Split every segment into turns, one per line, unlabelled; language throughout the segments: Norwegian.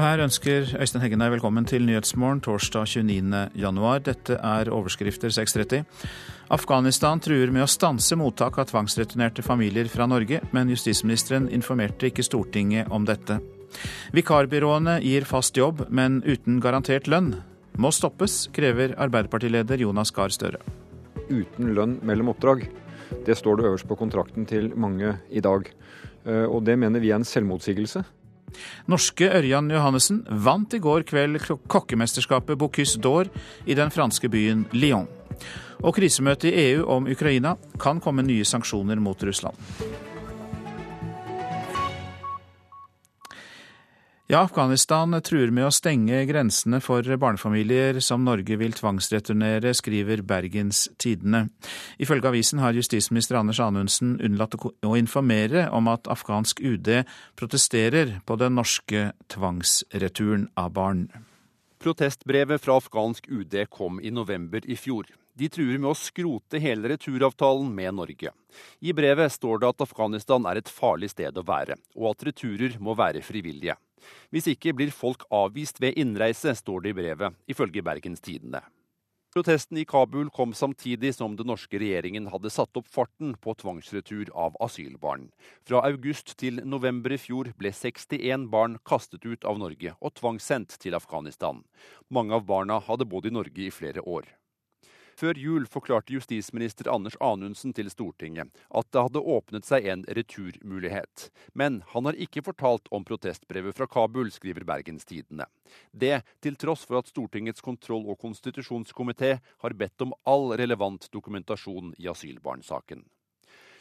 Og her ønsker Øystein Heggen deg velkommen til Nyhetsmorgen torsdag 29. januar. Dette er overskrifter 6.30. Afghanistan truer med å stanse mottak av tvangsreturnerte familier fra Norge, men justisministeren informerte ikke Stortinget om dette. Vikarbyråene gir fast jobb, men uten garantert lønn. Må stoppes, krever Arbeiderpartileder Jonas Gahr Støre.
Uten lønn mellom oppdrag. Det står det øverst på kontrakten til mange i dag. Eh, og det mener vi er en selvmotsigelse.
Norske Ørjan Johannessen vant i går kveld kokkemesterskapet Bocuse d'Or i den franske byen Lyon. Og krisemøtet i EU om Ukraina kan komme nye sanksjoner mot Russland. Ja, Afghanistan truer med å stenge grensene for barnefamilier som Norge vil tvangsreturnere, skriver Bergens Tidende. Ifølge avisen har justisminister Anders Anundsen unnlatt å informere om at afghansk UD protesterer på den norske tvangsreturen av barn.
Protestbrevet fra afghansk UD kom i november i fjor. De truer med å skrote hele returavtalen med Norge. I brevet står det at Afghanistan er et farlig sted å være, og at returer må være frivillige. Hvis ikke blir folk avvist ved innreise, står det i brevet, ifølge Bergens Tidende. Protesten i Kabul kom samtidig som den norske regjeringen hadde satt opp farten på tvangsretur av asylbarn. Fra august til november i fjor ble 61 barn kastet ut av Norge og tvangssendt til Afghanistan. Mange av barna hadde bodd i Norge i flere år. Før jul forklarte justisminister Anders Anundsen til Stortinget at det hadde åpnet seg en returmulighet. Men han har ikke fortalt om protestbrevet fra Kabul, skriver Bergens Tidende. Det til tross for at Stortingets kontroll- og konstitusjonskomité har bedt om all relevant dokumentasjon i asylbarnsaken.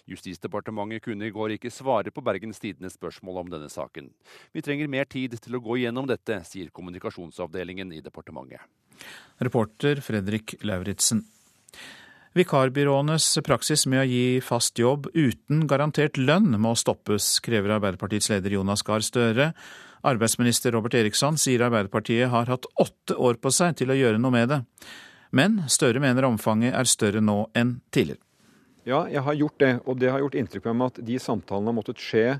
Justisdepartementet kunne i går ikke svare på Bergens Tidendes spørsmål om denne saken. Vi trenger mer tid til å gå igjennom dette, sier kommunikasjonsavdelingen i departementet.
Reporter Fredrik Lauritzen. Vikarbyråenes praksis med å gi fast jobb uten garantert lønn må stoppes, krever Arbeiderpartiets leder Jonas Gahr Støre. Arbeidsminister Robert Eriksson sier Arbeiderpartiet har hatt åtte år på seg til å gjøre noe med det. Men Støre mener omfanget er større nå enn tidligere.
Ja, jeg har gjort det, og det har gjort inntrykk på meg at de samtalene har måttet skje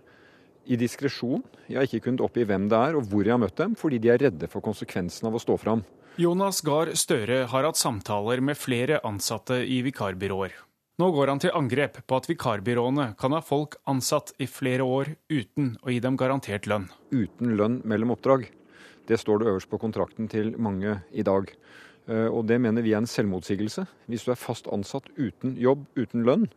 i diskresjon. Jeg har ikke kunnet oppgi hvem det er og hvor jeg har møtt dem, fordi de er redde for konsekvensen av å stå fram.
Jonas Gahr Støre har hatt samtaler med flere ansatte i vikarbyråer. Nå går han til angrep på at vikarbyråene kan ha folk ansatt i flere år uten å gi dem garantert lønn.
Uten lønn mellom oppdrag. Det står det øverst på kontrakten til mange i dag. Eh, og det mener vi er en selvmotsigelse. Hvis du er fast ansatt uten jobb, uten lønn,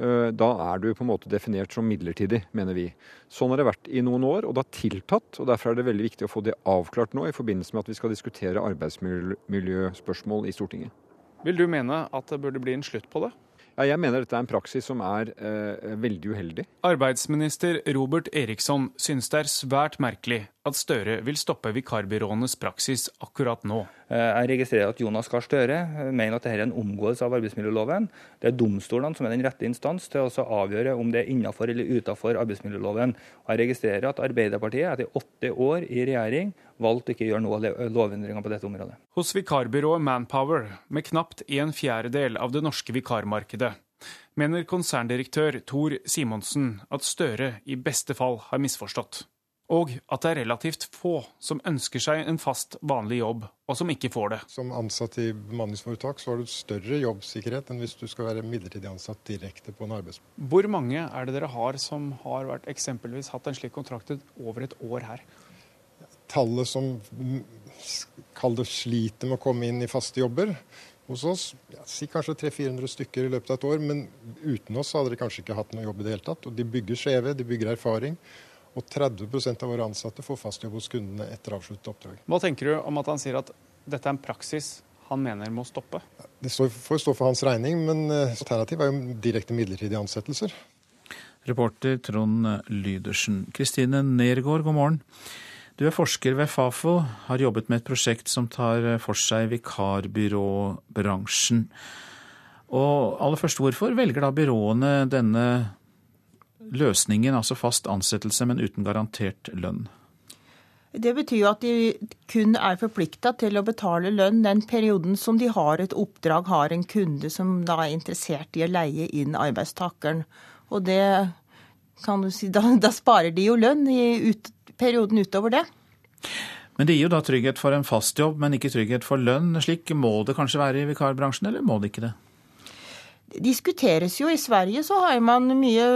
da er du på en måte definert som midlertidig, mener vi. Sånn har det vært i noen år, og det har tiltatt. og Derfor er det veldig viktig å få det avklart nå, i forbindelse med at vi skal diskutere arbeidsmiljøspørsmål i Stortinget.
Vil du mene at det burde bli en slutt på det?
Ja, jeg mener dette er en praksis som er eh, veldig uheldig.
Arbeidsminister Robert Eriksson synes det er svært merkelig at Støre vil stoppe vikarbyråenes praksis akkurat nå.
Eh, jeg registrerer at Jonas Gahr Støre eh, mener at dette er en omgåelse av arbeidsmiljøloven. Det er domstolene som er den rette instans til å avgjøre om det er innenfor eller utenfor arbeidsmiljøloven. Jeg registrerer at Arbeiderpartiet etter åtte år i regjering valgte ikke å gjøre noe lovendringer på dette området.
Hos vikarbyrået Manpower, med knapt en fjerdedel av det norske vikarmarkedet, mener konserndirektør Tor Simonsen at Støre i beste fall har misforstått og at det er relativt få som ønsker seg en fast, vanlig jobb, og som ikke får det.
Som ansatt i bemanningsforetak så har du større jobbsikkerhet enn hvis du skal være midlertidig ansatt direkte på en arbeidsplass.
Hvor mange er det dere har som har vært eksempelvis hatt en slik kontrakt over et år her?
Tallet som det sliter med å komme inn i faste jobber hos oss, ja, si kanskje 300-400 stykker i løpet av et år, men uten oss hadde de kanskje ikke hatt noe jobb i det hele tatt. Og de bygger skjeve, de bygger erfaring. Og 30 av våre ansatte får fast jobb hos kundene etter avsluttet oppdrag.
Hva tenker du om at han sier at dette er en praksis han mener må stoppe?
Det får stå for hans regning, men eh, alternativet er jo direkte midlertidige ansettelser.
Reporter Trond Lydersen. Kristine Nergård, god morgen. Du er forsker ved Fafo, har jobbet med et prosjekt som tar for seg vikarbyråbransjen. Og aller først, hvorfor velger da byråene denne løsningen, altså fast ansettelse, men uten garantert lønn?
Det betyr jo at de kun er forplikta til å betale lønn den perioden som de har et oppdrag, har en kunde som da er interessert i å leie inn arbeidstakeren. Og det kan du si, da, da sparer de jo lønn i ut, perioden utover det.
Men det gir jo da trygghet for en fast jobb, men ikke trygghet for lønn. Slik må det kanskje være i vikarbransjen, eller må det ikke det?
Diskuteres jo. I Sverige så har man mye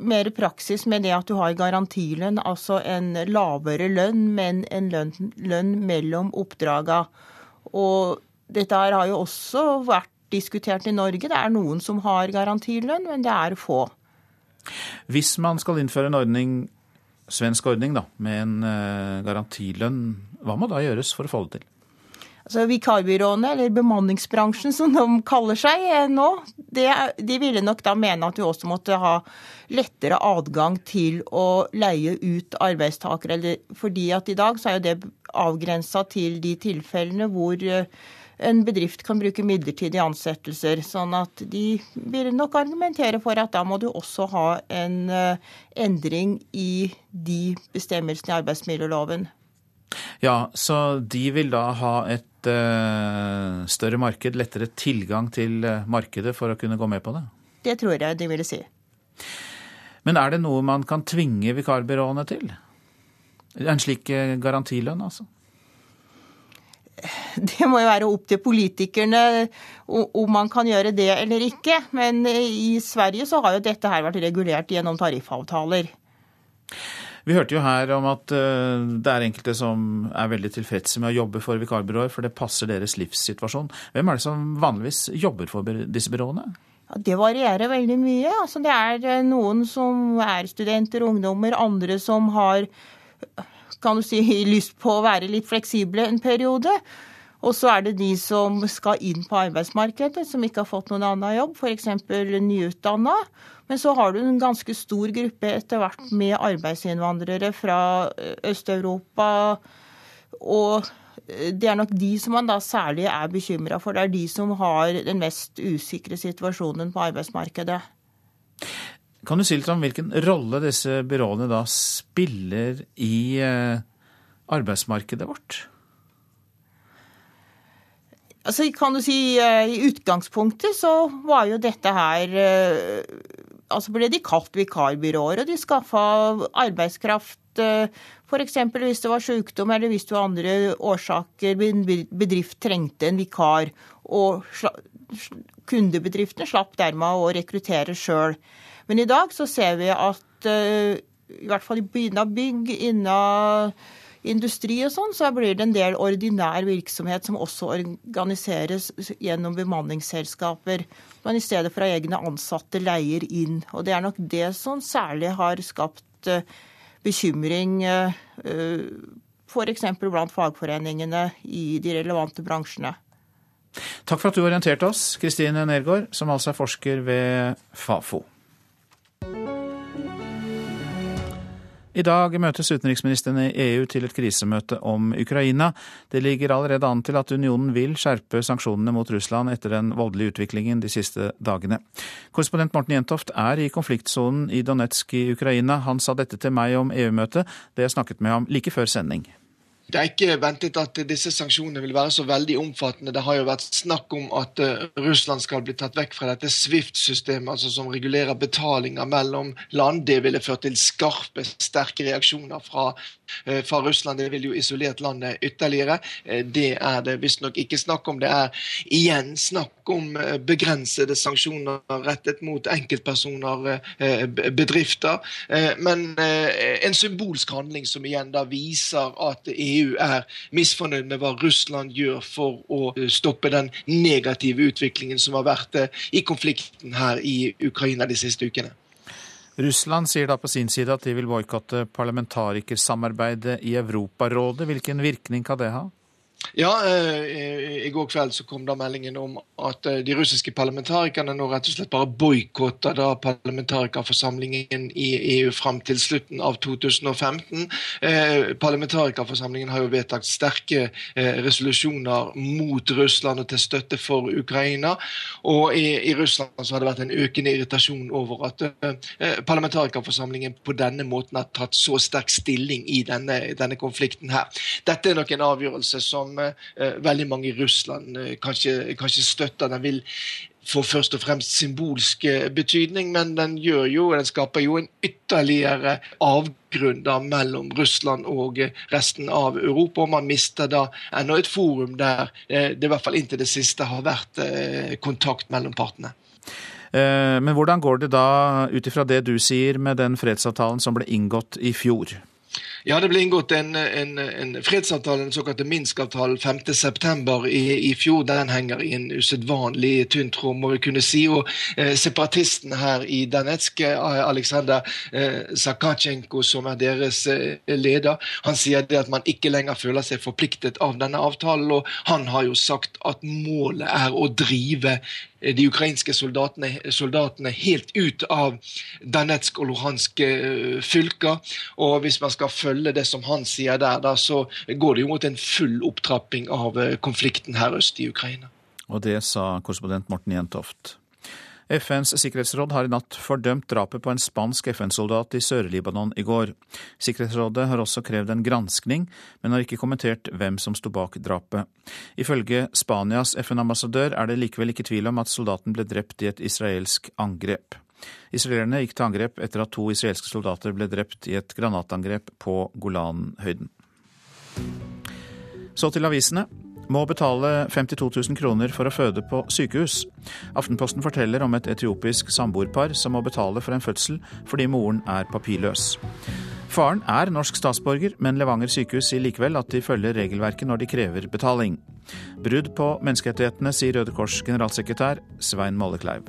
mer praksis med det at du har garantilønn, altså en lavere lønn, men en lønn, lønn mellom oppdraga. Og dette har jo også vært diskutert i Norge. Det er noen som har garantilønn, men det er få.
Hvis man skal innføre en ordning, svensk ordning da, med en uh, garantilønn, hva må da gjøres for å få det til?
Altså Vikarbyråene, eller bemanningsbransjen som de kaller seg eh, nå, det, de ville nok da mene at du også måtte ha lettere adgang til å leie ut arbeidstakere. Fordi at i dag så er jo det avgrensa til de tilfellene hvor uh, en bedrift kan bruke midlertidige ansettelser. Sånn at de vil nok argumentere for at da må du også ha en eh, endring i de bestemmelsene i arbeidsmiljøloven.
Ja, så de vil da ha et uh, større marked, lettere tilgang til eh, markedet for å kunne gå med på det?
Det tror jeg de ville si.
Men er det noe man kan tvinge vikarbyråene til? En slik garantilønn, altså?
det må jo være opp til politikerne om man kan gjøre det eller ikke. Men i Sverige så har jo dette her vært regulert gjennom tariffavtaler.
Vi hørte jo her om at eh, det er enkelte som er veldig tilfredse med å jobbe for vikarbyråer, for det passer deres livssituasjon. Hvem er det som vanligvis jobber for disse byråene?
Det varierer veldig mye. Altså, det er eh, noen som er studenter, ungdommer, andre som har kan du si, lyst på å være litt fleksible en periode. Og så er det de som skal inn på arbeidsmarkedet, som ikke har fått noen annen jobb, f.eks. nyutdanna. Men så har du en ganske stor gruppe etter hvert med arbeidsinnvandrere fra eh, Øst-Europa. Og det er nok de som man da særlig er bekymra for. Det er de som har den mest usikre situasjonen på arbeidsmarkedet.
Kan du si litt om hvilken rolle disse byråene da spiller i eh, arbeidsmarkedet vårt?
Altså, kan du si eh, I utgangspunktet så var jo dette her eh, Altså ble de kalt vikarbyråer, og de skaffa arbeidskraft F.eks. hvis det var sykdom eller hvis det var andre årsaker bedrift trengte en vikar. Og kundebedriftene slapp dermed å rekruttere sjøl. Men i dag så ser vi at i hvert fall innen bygg, innen industri og sånn, så blir det en del ordinær virksomhet som også organiseres gjennom bemanningsselskaper. Man i stedet for å ha egne ansatte leier inn. Og det er nok det som særlig har skapt uh, bekymring uh, f.eks. blant fagforeningene i de relevante bransjene.
Takk for at du orienterte oss, Kristine Nergård, som altså er forsker ved Fafo. I dag møtes utenriksministrene i EU til et krisemøte om Ukraina. Det ligger allerede an til at unionen vil skjerpe sanksjonene mot Russland etter den voldelige utviklingen de siste dagene. Korrespondent Morten Jentoft er i konfliktsonen i Donetsk i Ukraina. Han sa dette til meg om EU-møtet, det jeg snakket med ham like før sending.
Det er ikke ventet at disse sanksjonene vil være så veldig omfattende. Det har jo vært snakk om at eh, Russland skal bli tatt vekk fra dette Swift-systemet, altså som regulerer betalinger mellom land. Det ville ført til skarpe, sterke reaksjoner fra, eh, fra Russland. Det ville jo isolert landet ytterligere. Eh, det er det visstnok ikke snakk om. Det er igjen snakk om begrensede sanksjoner rettet mot enkeltpersoner, bedrifter. Men en symbolsk handling som igjen da viser at EU EU er misfornøyd med hva Russland gjør for å eh, stoppe den negative utviklingen som har vært eh, i konflikten her i Ukraina de siste ukene.
Russland sier da på sin side at de vil boikotte parlamentarikersamarbeidet i Europarådet. Hvilken virkning kan det ha?
Ja, eh, i går kveld så kom da meldingen om at eh, de russiske parlamentarikerne nå rett og slett bare boikotter da parlamentarikerforsamlingen i EU fram til slutten av 2015. Eh, parlamentarikerforsamlingen har jo vedtatt sterke resolusjoner mot Russland og til støtte for Ukraina. Og i, i Russland så har det vært en økende irritasjon over at parlamentarikerforsamlingen på denne måten har tatt så sterk stilling i denne, denne konflikten her. Dette er nok en avgjørelse som som eh, veldig mange i Russland eh, kanskje, kanskje støtter. Den vil få først og fremst symbolsk betydning, men den, gjør jo, den skaper jo en ytterligere avgrunn da mellom Russland og resten av Europa. og Man mister da enda et forum der det i hvert fall inntil det siste har vært kontakt mellom partene.
Men hvordan går det da, ut ifra det du sier, med den fredsavtalen som ble inngått i fjor?
Ja, det ble inngått en, en, en fredsavtale, den såkalte Minsk-avtalen, 5.9. I, i fjor. Den henger i en usedvanlig tynn tråd, må vi kunne si. Og eh, separatisten her i Danetsk, eh, Aleksandr eh, Sakachenko, som er deres eh, leder, han sier det at man ikke lenger føler seg forpliktet av denne avtalen. Og han har jo sagt at målet er å drive Eh, de ukrainske soldatene, soldatene, helt ut av Danetsk og Luhansk eh, fylker. Og hvis man skal følge det som han sier der, da, så går det jo mot en full opptrapping av eh, konflikten her øst i Ukraina.
Og det sa korrespondent Morten Jentoft. FNs sikkerhetsråd har i natt fordømt drapet på en spansk FN-soldat i Sør-Libanon i går. Sikkerhetsrådet har også krevd en granskning, men har ikke kommentert hvem som sto bak drapet. Ifølge Spanias FN-ambassadør er det likevel ikke tvil om at soldaten ble drept i et israelsk angrep. Israelerne gikk til angrep etter at to israelske soldater ble drept i et granatangrep på Golanhøyden. Så til avisene må betale 52 000 kroner for å føde på sykehus. Aftenposten forteller om et etiopisk samboerpar som må betale for en fødsel fordi moren er papirløs. Faren er norsk statsborger, men Levanger sykehus sier likevel at de følger regelverket når de krever betaling. Brudd på menneskerettighetene, sier Røde Kors generalsekretær Svein Mollekleiv.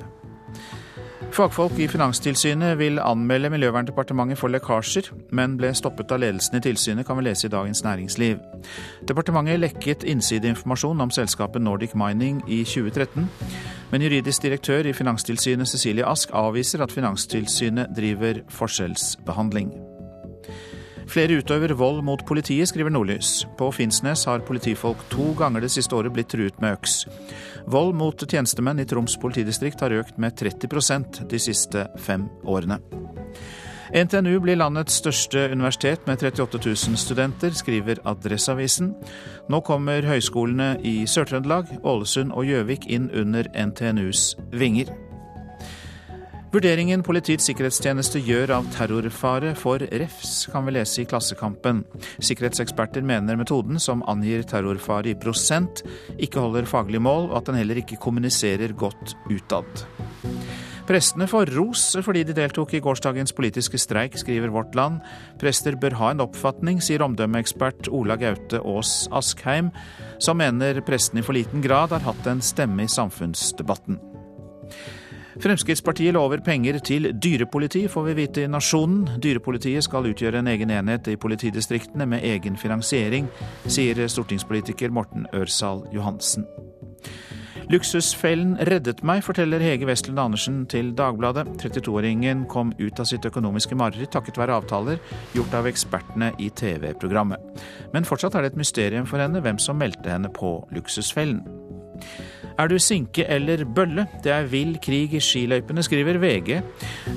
Fagfolk i Finanstilsynet vil anmelde Miljøverndepartementet for lekkasjer, men ble stoppet av ledelsen i tilsynet, kan vi lese i Dagens Næringsliv. Departementet lekket innsideinformasjon om selskapet Nordic Mining i 2013, men juridisk direktør i Finanstilsynet Cecilie Ask avviser at Finanstilsynet driver forskjellsbehandling. Flere utøver vold mot politiet, skriver Nordlys. På Finnsnes har politifolk to ganger det siste året blitt truet med øks. Vold mot tjenestemenn i Troms politidistrikt har økt med 30% de siste fem årene. NTNU blir landets største universitet med 38 000 studenter, skriver Adresseavisen. Nå kommer høyskolene i Sør-Trøndelag, Ålesund og Gjøvik inn under NTNUs vinger. Vurderingen Politiets sikkerhetstjeneste gjør av terrorfare for refs, kan vi lese i Klassekampen. Sikkerhetseksperter mener metoden, som angir terrorfare i prosent, ikke holder faglig mål, og at den heller ikke kommuniserer godt utad. Prestene får ros fordi de deltok i gårsdagens politiske streik, skriver Vårt Land. Prester bør ha en oppfatning, sier omdømmeekspert Ola Gaute Aas Askheim, som mener prestene i for liten grad har hatt en stemme i samfunnsdebatten. Fremskrittspartiet lover penger til dyrepoliti, får vi vite i Nasjonen. Dyrepolitiet skal utgjøre en egen enhet i politidistriktene med egen finansiering, sier stortingspolitiker Morten Ørsal Johansen. Luksusfellen reddet meg, forteller Hege Westlund Andersen til Dagbladet. 32-åringen kom ut av sitt økonomiske mareritt takket være avtaler gjort av ekspertene i TV-programmet. Men fortsatt er det et mysterium for henne hvem som meldte henne på Luksusfellen. Er du sinke eller bølle? Det er vill krig i skiløypene, skriver VG.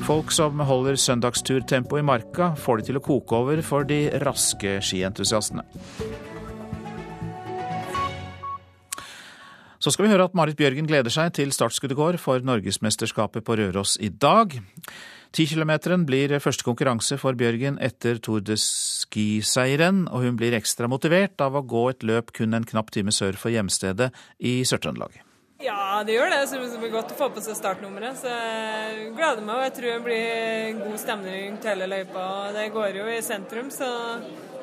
Folk som holder søndagsturtempo i marka, får det til å koke over for de raske skientusiastene. Så skal vi høre at Marit Bjørgen gleder seg til startskuddet går for Norgesmesterskapet på Røros i dag. Tikilometeren blir første konkurranse for Bjørgen etter Tour de Ski-seieren, og hun blir ekstra motivert av å gå et løp kun en knapp time sør for hjemstedet i Sør-Trøndelag.
Ja, det gjør det. Så det blir godt å få på seg startnummeret. Så jeg gleder meg, og jeg tror det blir god stemning rundt hele løypa. Det går jo i sentrum, så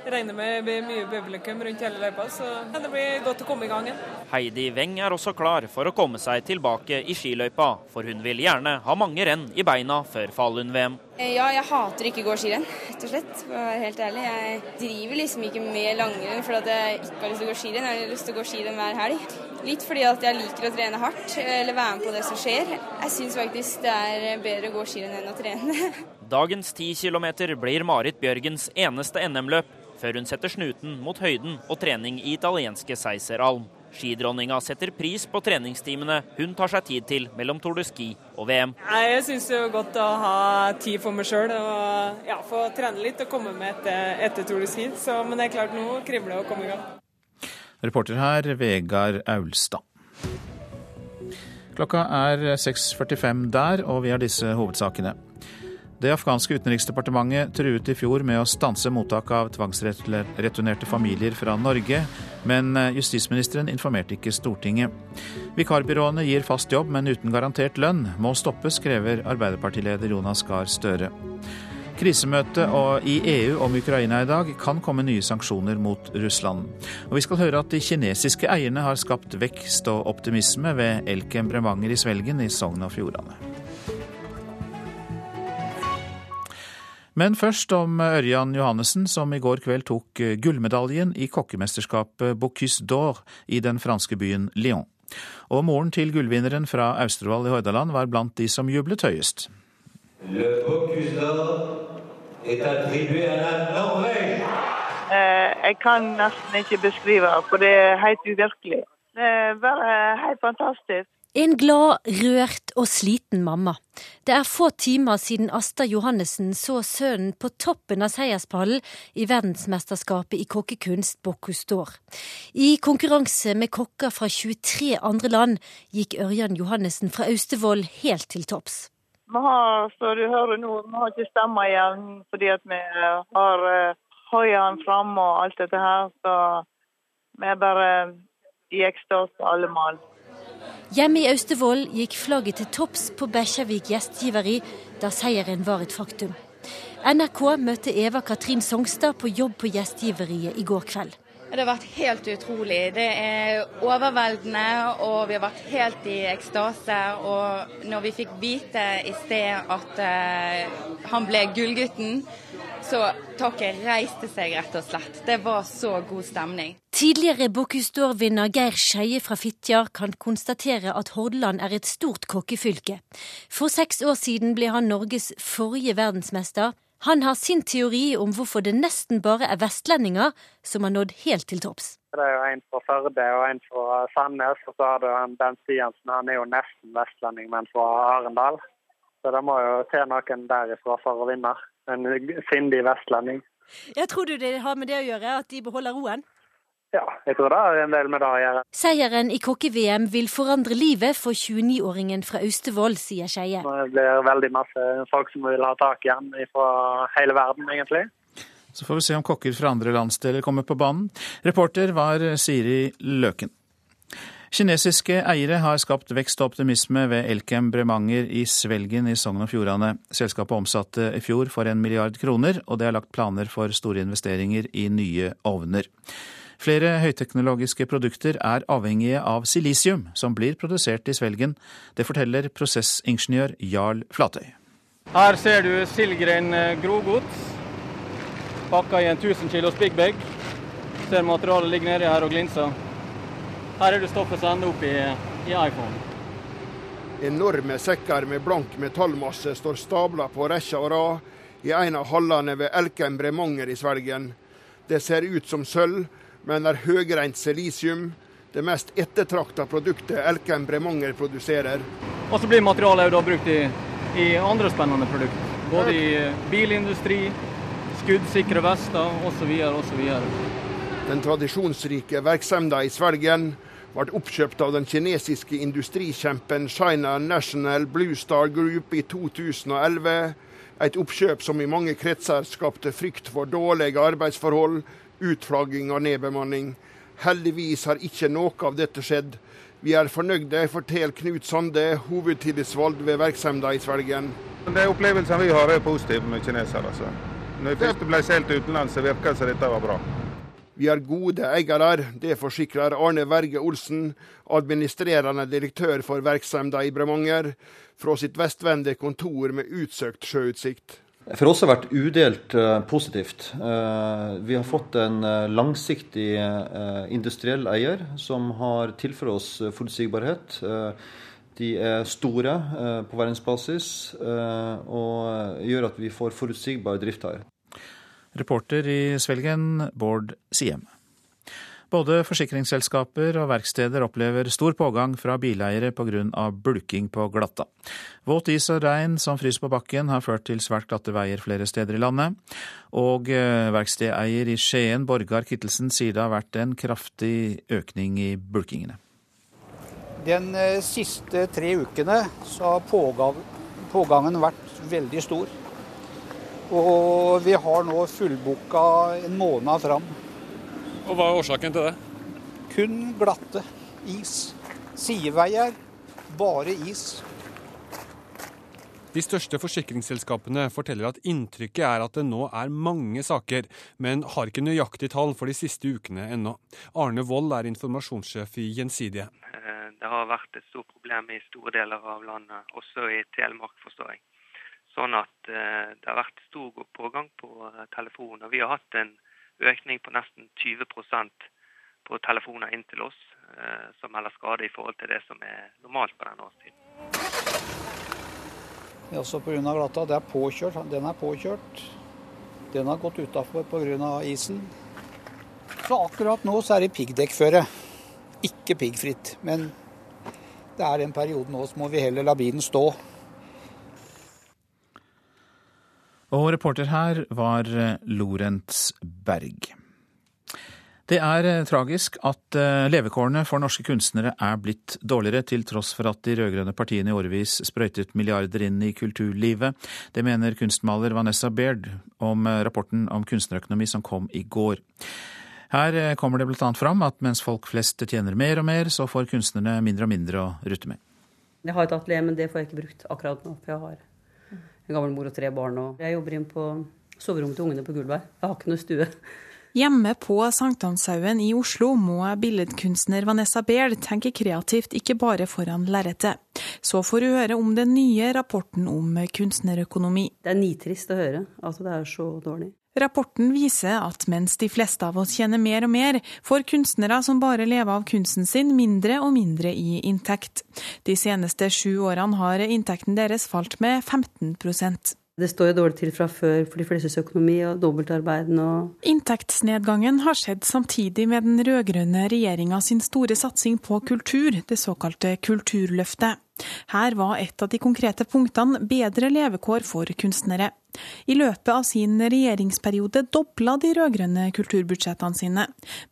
regner med det blir mye publikum rundt hele løypa. Så det blir godt å komme i gang igjen.
Heidi Weng er også klar for å komme seg tilbake i skiløypa, for hun vil gjerne ha mange renn i beina før Falun-VM.
Ja, jeg hater ikke å gå skirenn, rett og slett. For å være helt ærlig. Jeg driver liksom ikke med langrenn fordi jeg ikke har lyst til å gå skirenn. Jeg har lyst til å gå skirenn hver helg. Litt fordi at jeg liker å trene hardt, eller være med på det som skjer. Jeg syns faktisk det er bedre å gå skirenn enn å trene.
Dagens 10 km blir Marit Bjørgens eneste NM-løp, før hun setter snuten mot høyden og trening i italienske Seiseralm. Skidronninga setter pris på treningstimene hun tar seg tid til mellom Tour de Ski og VM.
Jeg syns det er godt å ha tid for meg sjøl og ja, få trene litt og komme med etter, etter Tour de Ski. Så, men det er klart, nå kribler det å komme i gang.
Reporter her, Vegard Aulstad. Klokka er 6.45 der, og vi har disse hovedsakene. Det afghanske utenriksdepartementet truet i fjor med å stanse mottak av tvangsreturnerte familier fra Norge, men eh, justisministeren informerte ikke Stortinget. Vikarbyråene gir fast jobb, men uten garantert lønn. Må stoppes, krever Arbeiderpartileder Jonas Gahr Støre. Krisemøtet i EU om Ukraina i dag kan komme nye sanksjoner mot Russland. Og vi skal høre at de kinesiske eierne har skapt vekst og optimisme ved Elkem Bremanger i Svelgen i Sogn og Fjordane. Men først om Ørjan Johannessen, som i går kveld tok gullmedaljen i kokkemesterskapet Bocuse d'Or i den franske byen Lyon. Og moren til gullvinneren fra Austevoll i Hordaland var blant de som jublet høyest. Le Bocuse d'Or
est attribué à la Norvège. Eh, jeg kan nesten ikke beskrive det, for det er helt uvirkelig. Det er bare helt fantastisk.
En glad, rørt og sliten mamma. Det er få timer siden Asta Johannessen så sønnen på toppen av seierspallen i verdensmesterskapet i kokkekunst Bocuse d'Or. I konkurranse med kokker fra 23 andre land gikk Ørjan Johannessen fra Austevoll helt til topps.
Vi har, så du hører nå, vi har ikke stemmer igjen fordi vi har uh, hoiaen framme og alt dette her. Så vi er bare i ekstase alle mann.
Hjemme i Austevoll gikk flagget til topps på Bekkjarvik gjestgiveri da seieren var et faktum. NRK møtte Eva Katrin Songstad på jobb på gjestgiveriet i går kveld.
Det har vært helt utrolig. Det er overveldende, og vi har vært helt i ekstase. Og når vi fikk vite i sted at uh, han ble gullgutten, så taket reiste seg rett og slett. Det var så god stemning.
Tidligere Bocuse d'Or-vinner Geir Skeie fra Fitjar kan konstatere at Hordaland er et stort kokkefylke. For seks år siden ble han Norges forrige verdensmester. Han har sin teori om hvorfor det nesten bare er vestlendinger som har nådd helt til topps.
Det er jo en fra Førde og en fra Sandnes, og så har du Bent Stiansen. Han er jo nesten vestlending, men fra Arendal. Så det må jo til noen derifra for å vinne. En sindig vestlending.
Jeg tror du det har med det å gjøre, at de beholder roen?
Ja, jeg tror det har en del med det å gjøre.
Seieren i kokke-VM vil forandre livet for 29-åringen fra Austevoll, sier Skeie.
Det blir veldig masse folk som vil ha tak i han fra hele verden, egentlig.
Så får vi se om kokker fra andre landsdeler kommer på banen. Reporter var Siri Løken. Kinesiske eiere har skapt vekst og optimisme ved Elkem Bremanger i Svelgen i Sogn og Fjordane. Selskapet omsatte i fjor for en milliard kroner, og det er lagt planer for store investeringer i nye ovner. Flere høyteknologiske produkter er avhengige av silisium, som blir produsert i Svelgen. Det forteller prosessingeniør Jarl Flatøy.
Her ser du Silgren eh, grogods, pakka i en 1000 kilos big bag. Ser materialet ligger nedi her og glinser. Her er det stoffet som ender opp i, i iPhone.
Enorme sekker med blank metallmasse står stabla på rekke og rad i en av hallene ved Elkem Bremanger i Svelgen. Det ser ut som sølv, men er høgreint silisium. Det mest ettertrakta produktet Elkem Bremanger produserer.
Og så blir materialet da brukt i, i andre spennende produkter. Både i bilindustri, skuddsikre vester osv. osv.
Den tradisjonsrike virksomheten i Svelgen ble oppkjøpt av den kinesiske industrikjempen China National Blue Star Group i 2011. Et oppkjøp som i mange kretser skapte frykt for dårlige arbeidsforhold, utflagging og nedbemanning. Heldigvis har ikke noe av dette skjedd. Vi er fornøyde, forteller Knut Sande, hovedtillitsvalgt ved virksomheten i Svelgen.
De opplevelsene vi har er positive med kinesere. Altså. Når vi først ble solgt utenlands, så virka det som dette var bra.
Vi er gode eiere, det forsikrer Arne Verge Olsen, administrerende direktør for virksomheten i Bremanger, fra sitt vestvendte kontor med utsøkt sjøutsikt.
For oss har det vært udelt uh, positivt. Uh, vi har fått en uh, langsiktig industriell eier som har tilført oss forutsigbarhet. de er store på verdensbasis og gjør at vi får forutsigbar drift her.
Reporter i Svelgen, Bård Siem. Både forsikringsselskaper og verksteder opplever stor pågang fra bileiere pga. bulking på glatta. Våt is og regn som fryser på bakken har ført til svært glatte veier flere steder i landet. Og eh, verkstedeier i Skien, Borgar Kittelsen, sier det har vært en kraftig økning i bulkingene.
Den eh, siste tre ukene så har pågangen vært veldig stor. Og vi har nå fullbooka en måned fram.
Og Hva er årsaken til det?
Kun glatte is. Sideveier, bare is.
De største forsikringsselskapene forteller at inntrykket er at det nå er mange saker, men har ikke nøyaktig tall for de siste ukene ennå. Arne Wold er informasjonssjef i Gjensidige.
Eh, det har vært et stort problem i store deler av landet, også i Telemark, forstår jeg. Sånn at eh, det har vært stor pågang på eh, telefoner. Vi har hatt en økning på nesten 20% på telefoner inn til oss som melder skade i forhold til det som er normalt på denne årstiden.
Også pga. glatta. Det er påkjørt. Den er påkjørt. Den har gått utafor pga. isen. Så akkurat nå så er det piggdekkføre. Ikke piggfritt. Men det er den perioden nå, så må vi heller la bilen stå.
Og reporter her var Lorentz Berg. Det er eh, tragisk at eh, levekårene for norske kunstnere er blitt dårligere, til tross for at de rød-grønne partiene i årevis sprøytet milliarder inn i kulturlivet. Det mener kunstmaler Vanessa Baird om eh, rapporten om kunstnerøkonomi som kom i går. Her kommer det bl.a. fram at mens folk flest tjener mer og mer, så får kunstnerne mindre og mindre å rutte med.
Jeg har et atelier, men det får jeg ikke brukt akkurat nå. For jeg har en gammel mor og tre barn. Og jeg jobber inn på soverommet til ungene på gulvet. Jeg har ikke noe stue.
Hjemme på Sankthanshaugen i Oslo må billedkunstner Vanessa Baird tenke kreativt ikke bare foran lerretet. Så får hun høre om den nye rapporten om kunstnerøkonomi.
Det er nitrist å høre at det er så dårlig.
Rapporten viser at mens de fleste av oss tjener mer og mer, får kunstnere som bare lever av kunsten sin, mindre og mindre i inntekt. De seneste sju årene har inntekten deres falt med 15%
det står jo dårlig til fra før for de flestes økonomi og dobbeltarbeiden og
Inntektsnedgangen har skjedd samtidig med den rød-grønne regjeringa sin store satsing på kultur, det såkalte Kulturløftet. Her var et av de konkrete punktene bedre levekår for kunstnere. I løpet av sin regjeringsperiode dobla de rød-grønne kulturbudsjettene sine,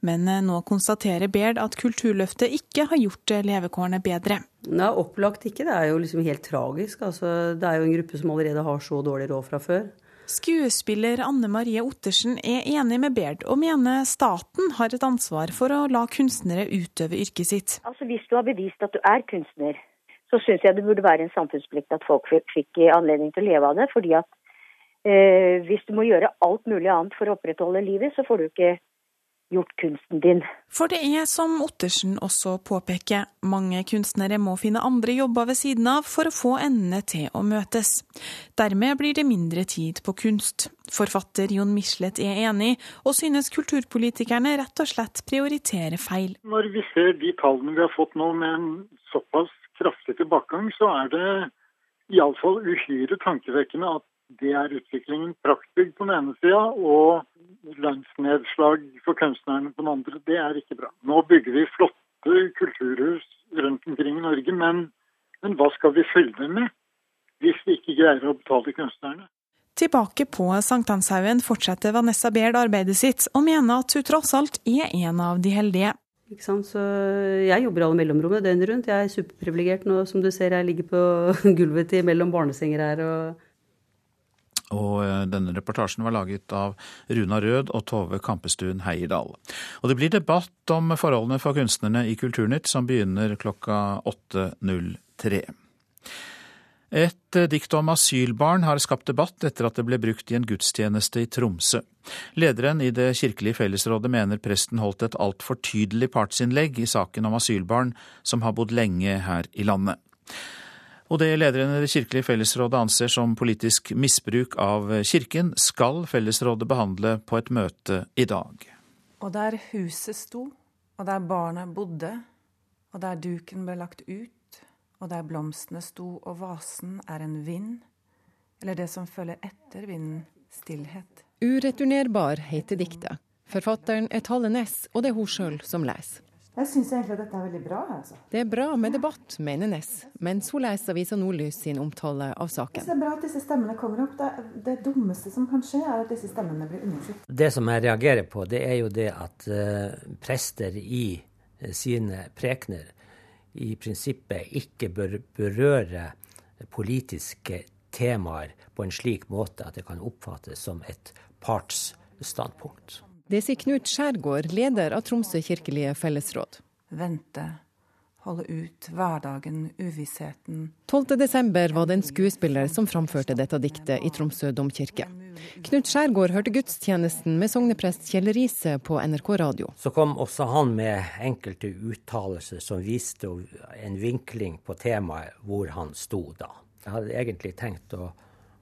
men nå konstaterer Baird at Kulturløftet ikke har gjort levekårene bedre.
Nei, opplagt ikke. Det er jo liksom helt tragisk. Altså, det er jo en gruppe som allerede har så dårlig råd fra før.
Skuespiller Anne Marie Ottersen er enig med Baird, og mener staten har et ansvar for å la kunstnere utøve yrket sitt.
Altså, Hvis du har bevist at du er kunstner, så syns jeg det burde være en samfunnsplikt at folk fikk anledning til å leve av det. fordi at eh, hvis du må gjøre alt mulig annet for å opprettholde livet, så får du ikke gjort kunsten din.
For det er, som Ottersen også påpeker, mange kunstnere må finne andre jobber ved siden av for å få endene til å møtes. Dermed blir det mindre tid på kunst. Forfatter Jon Michelet er enig, og synes kulturpolitikerne rett og slett prioriterer feil.
Når vi ser de tallene vi har fått nå med en såpass kraftig tilbakegang, så er det iallfall uhyre tankevekkende at det er utviklingen praktbygg på den ene sida og lønnsnedslag for kunstnerne på den andre. Det er ikke bra. Nå bygger vi flotte kulturhus rundt omkring i Norge, men, men hva skal vi dem med hvis vi ikke greier å betale kunstnerne?
Tilbake på Sankthanshaugen fortsetter Vanessa Baird arbeidet sitt, og mener at hun tross alt er en av de heldige.
Ikke sant? Så jeg jobber alle mellomrommene døgnet rundt. Jeg er superprivilegert nå, som du ser. Jeg ligger på gulvet til mellom barnesenger her. og
og eh, denne reportasjen var laget av Runa Rød og Tove Kampestuen Heierdal. Og det blir debatt om forholdene for kunstnerne i Kulturnytt, som begynner klokka 8.03. Et eh, dikt om asylbarn har skapt debatt etter at det ble brukt i en gudstjeneste i Tromsø. Lederen i Det kirkelige fellesrådet mener presten holdt et altfor tydelig partsinnlegg i saken om asylbarn som har bodd lenge her i landet. Og det lederen i Det kirkelige fellesrådet anser som politisk misbruk av kirken, skal fellesrådet behandle på et møte i dag.
Og der huset sto, og der barna bodde, og der duken ble lagt ut, og der blomstene sto og vasen er en vind, eller det som følger etter vinden, stillhet.
Ureturnerbar heter diktet. Forfatteren er Talle Næss, og det er hun sjøl som leser.
Jeg syns egentlig at dette er veldig bra. Altså.
Det er bra med debatt, mener Ness, mens hun leser Avisa Nordlys sin omtale av saken.
Det er bra at disse stemmene kommer opp. Det, det, dummeste som kan skje, er at disse stemmene blir undersøkt.
Det som jeg reagerer på, det er jo det at uh, prester i uh, sine prekener
i prinsippet ikke bør berøre politiske temaer på en slik måte at det kan oppfattes som et partsstandpunkt.
Det sier Knut Skjærgård, leder av Tromsø kirkelige fellesråd.
Vente, holde ut hverdagen, uvissheten.
12.12. var det en skuespiller som framførte dette diktet i Tromsø domkirke. Knut Skjærgård hørte gudstjenesten med sogneprest Kjell Riise på NRK radio.
Så kom også han med enkelte uttalelser som viste en vinkling på temaet hvor han sto da. Jeg hadde egentlig tenkt å,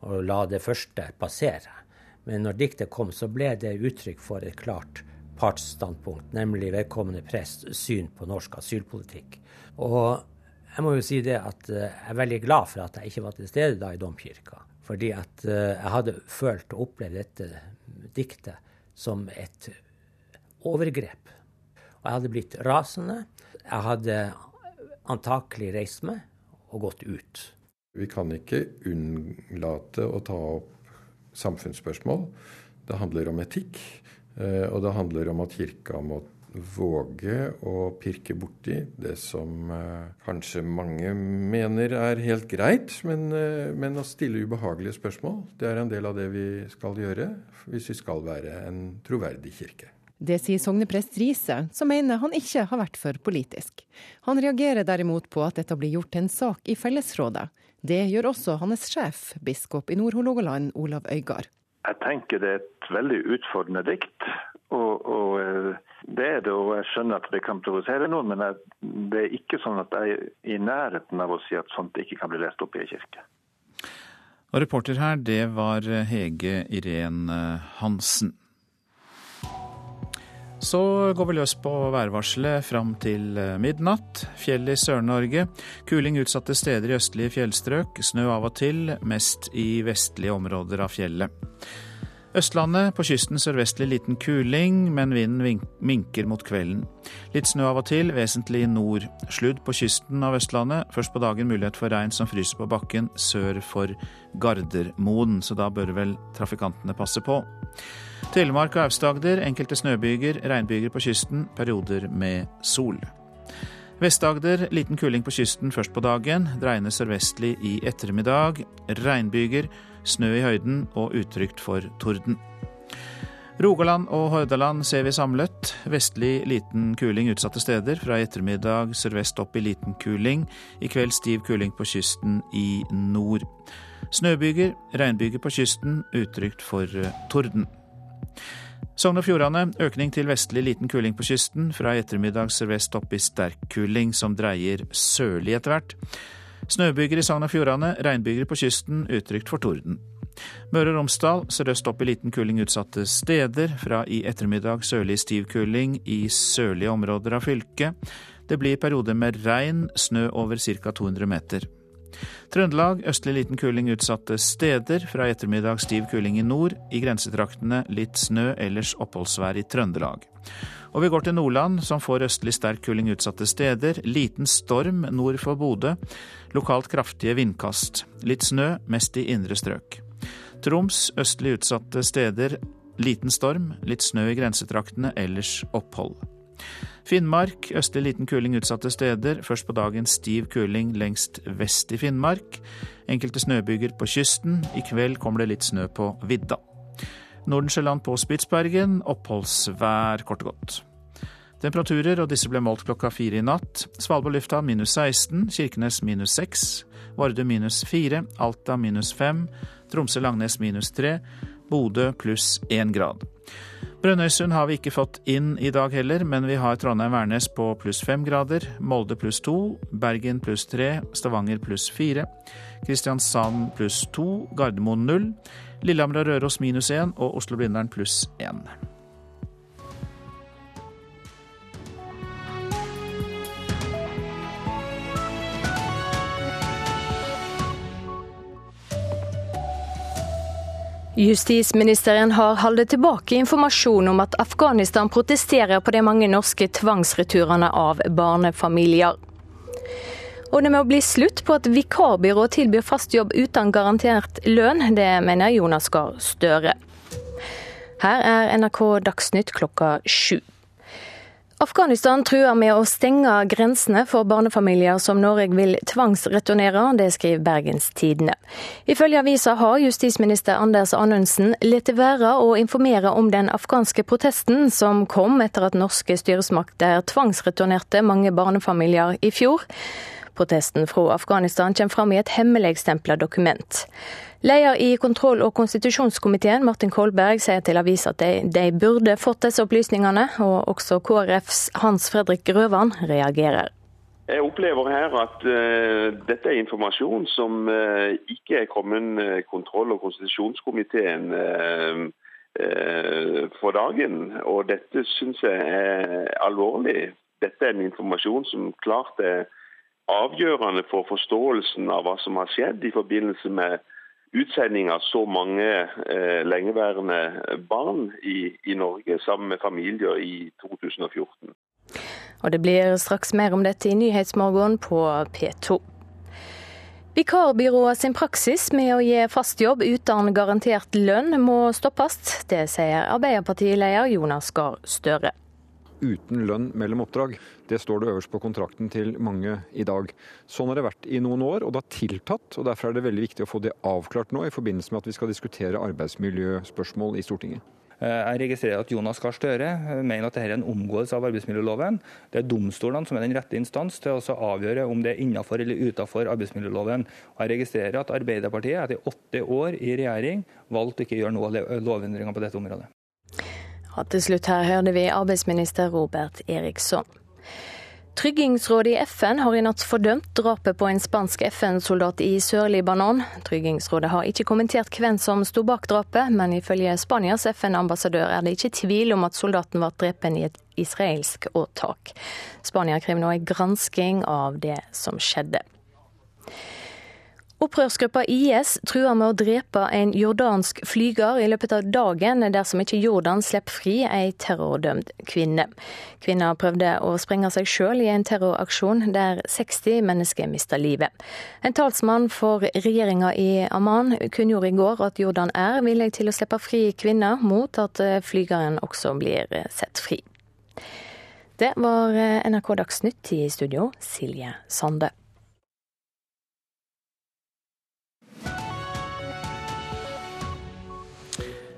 å la det første passere. Men når diktet kom, så ble det uttrykk for et klart partsstandpunkt, nemlig vedkommende prest syn på norsk asylpolitikk. Og jeg må jo si det at jeg er veldig glad for at jeg ikke var til stede da i domkirka. Fordi at jeg hadde følt og opplevd dette diktet som et overgrep. Og jeg hadde blitt rasende. Jeg hadde antakelig reist meg og gått ut.
Vi kan ikke unnlate å ta opp samfunnsspørsmål. Det handler om etikk. Og det handler om at kirka må våge å pirke borti det som kanskje mange mener er helt greit, men, men, å stille ubehagelige spørsmål, det er en del av det vi skal gjøre hvis vi skal være en troverdig kirke.
Det sier sogneprest Riise, som mener han ikke har vært for politisk. Han reagerer derimot på at dette blir gjort til en sak i fellesrådet. Det gjør også hans sjef, biskop i Nord-Hålogaland, Olav Øygard.
Jeg tenker det er et veldig utfordrende dikt. Og, og, det er det, og jeg skjønner at det kan provosere noen, men det er ikke sånn at jeg er i nærheten av å si at sånt ikke kan bli lest opp i en kirke.
Og reporter her, det var Hege Irén Hansen. Så går vi løs på værvarselet fram til midnatt. Fjell i Sør-Norge. Kuling utsatte steder i østlige fjellstrøk. Snø av og til, mest i vestlige områder av fjellet. Østlandet, på kysten sørvestlig liten kuling, men vinden minker mot kvelden. Litt snø av og til, vesentlig i nord. Sludd på kysten av Østlandet. Først på dagen mulighet for regn som fryser på bakken sør for Gardermoen, så da bør vel trafikantene passe på. Telemark og Aust-Agder enkelte snøbyger, regnbyger på kysten, perioder med sol. Vest-Agder liten kuling på kysten først på dagen, dreiende sørvestlig i ettermiddag. Regnbyger, snø i høyden og utrygt for torden. Rogaland og Hordaland ser vi samlet. Vestlig liten kuling utsatte steder. Fra i ettermiddag sørvest opp i liten kuling. I kveld stiv kuling på kysten i nord. Snøbyger, regnbyger på kysten, utrygt for torden. Sogn og Fjordane økning til vestlig liten kuling på kysten. Fra i ettermiddag sørvest opp i sterk kuling, som dreier sørlig etter hvert. Snøbyger i Sogn og Fjordane, regnbyger på kysten, utrygt for torden. Møre og Romsdal sørøst opp i liten kuling utsatte steder. Fra i ettermiddag sørlig stiv kuling i sørlige områder av fylket. Det blir perioder med regn, snø over ca. 200 meter. Trøndelag østlig liten kuling utsatte steder. Fra i ettermiddag stiv kuling i nord. I grensetraktene litt snø, ellers oppholdsvær i Trøndelag. Og vi går til Nordland, som får østlig sterk kuling utsatte steder. Liten storm nord for Bodø. Lokalt kraftige vindkast. Litt snø, mest i indre strøk. Troms østlig utsatte steder. Liten storm, litt snø i grensetraktene, ellers opphold. Finnmark østlig liten kuling utsatte steder. Først på dagen stiv kuling lengst vest i Finnmark. Enkelte snøbyger på kysten. I kveld kommer det litt snø på vidda. Nordensjøland på Spitsbergen oppholdsvær, kort og godt. Temperaturer, og disse ble målt klokka fire i natt. Svalbard lufthavn minus 16, Kirkenes minus 6, Vardø minus 4, Alta minus 5, Tromsø-Langnes minus 3, Bodø pluss 1 grad. Brønnøysund har vi ikke fått inn i dag heller, men vi har Trondheim-Værnes på pluss 5 grader, Molde pluss 2, Bergen pluss 3, Stavanger pluss 4, Kristiansand pluss 2, Gardermoen 0, Lillehammer og Røros minus 1 og Oslo-Blindern pluss 1.
Justisministeren har holdt tilbake informasjon om at Afghanistan protesterer på de mange norske tvangsreturene av barnefamilier. Og det må bli slutt på at vikarbyrå tilbyr fast jobb uten garantert lønn. Det mener Jonas Gahr Støre. Her er NRK Dagsnytt klokka sju. Afghanistan truer med å stenge grensene for barnefamilier som Norge vil tvangsreturnere, det skriver Bergens Tidende. Ifølge avisa har justisminister Anders Anundsen latt være å informere om den afghanske protesten som kom etter at norske styresmakter tvangsreturnerte mange barnefamilier i fjor. Protesten fra Afghanistan kommer fram i et hemmeligstempla dokument. Leder i kontroll- og konstitusjonskomiteen, Martin Kolberg, sier til avisa at de, de, burde fått disse opplysningene, og også KrFs Hans Fredrik Grøvan reagerer.
Jeg opplever her at uh, dette er informasjon som uh, ikke er kommet uh, kontroll- og konstitusjonskomiteen for dagen. Og dette syns jeg er alvorlig. Dette er en informasjon som klart er avgjørende for forståelsen av hva som har skjedd i forbindelse med utsending av så mange eh, lengeværende barn i, i, Norge sammen med familier i 2014.
Og Det blir straks mer om dette i Nyhetsmorgen på P2. Vikarbyrået sin praksis med å gi fast jobb uten garantert lønn må stoppes. Det sier Arbeiderpartileder Jonas Gahr Støre
uten lønn mellom oppdrag. Det står det øverst på kontrakten til mange i dag. Sånn har det vært i noen år, og det har tiltatt. og Derfor er det veldig viktig å få det avklart nå, i forbindelse med at vi skal diskutere arbeidsmiljøspørsmål i Stortinget.
Eh, jeg registrerer at Jonas Gahr Støre eh, mener at dette er en omgåelse av arbeidsmiljøloven. Det er domstolene som er den rette instans til å avgjøre om det er innenfor eller utenfor arbeidsmiljøloven. Og jeg registrerer at Arbeiderpartiet etter åtte år i regjering valgte å ikke gjøre noe lovendringer på dette området.
Og til slutt her hørte vi arbeidsminister Robert Eriksson. Tryggingsrådet i FN har i natt fordømt drapet på en spansk FN-soldat i Sør-Libanon. Tryggingsrådet har ikke kommentert hvem som sto bak drapet, men ifølge Spanias FN-ambassadør er det ikke tvil om at soldaten var drept i et israelsk åtak. Spania krever nå en gransking av det som skjedde. Opprørsgruppa IS truer med å drepe en jordansk flyger i løpet av dagen dersom ikke Jordan slipper fri ei terrordømt kvinne. Kvinna prøvde å sprenge seg sjøl i en terroraksjon der 60 mennesker mista livet. En talsmann for regjeringa i Amman kunngjorde i går at Jordan er villig til å slippe fri kvinna, mot at flygeren også blir sett fri. Det var NRK Dagsnytt i studio, Silje Sande.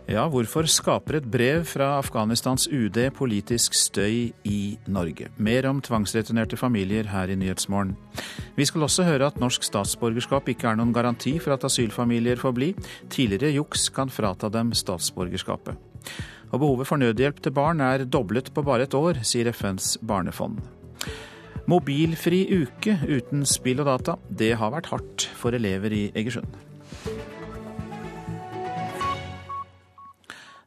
Ja, hvorfor skaper et brev fra Afghanistans UD politisk støy i Norge? Mer om tvangsreturnerte familier her i Nyhetsmorgen. Vi skal også høre at norsk statsborgerskap ikke er noen garanti for at asylfamilier får bli. Tidligere juks kan frata dem statsborgerskapet. Og behovet for nødhjelp til barn er doblet på bare et år, sier FNs barnefond. Mobilfri uke uten spill og data, det har vært hardt for elever i Egersund.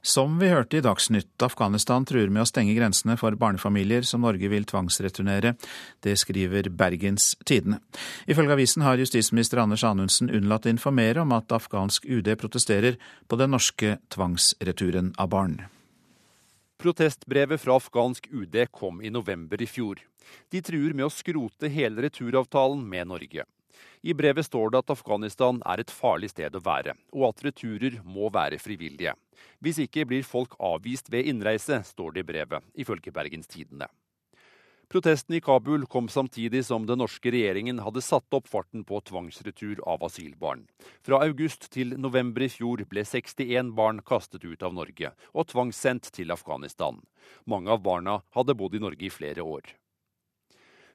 Som vi hørte i Dagsnytt, Afghanistan truer med å stenge grensene for barnefamilier som Norge vil tvangsreturnere. Det skriver Bergens Tidende. Ifølge avisen har justisminister Anders Anundsen unnlatt å informere om at afghansk UD protesterer på den norske tvangsreturen av barn.
Protestbrevet fra afghansk UD kom i november i fjor. De truer med å skrote hele returavtalen med Norge. I brevet står det at Afghanistan er et farlig sted å være, og at returer må være frivillige. Hvis ikke blir folk avvist ved innreise, står det i brevet, ifølge Bergens Tidende. Protesten i Kabul kom samtidig som den norske regjeringen hadde satt opp farten på tvangsretur av asylbarn. Fra august til november i fjor ble 61 barn kastet ut av Norge og tvangssendt til Afghanistan. Mange av barna hadde bodd i Norge i flere år.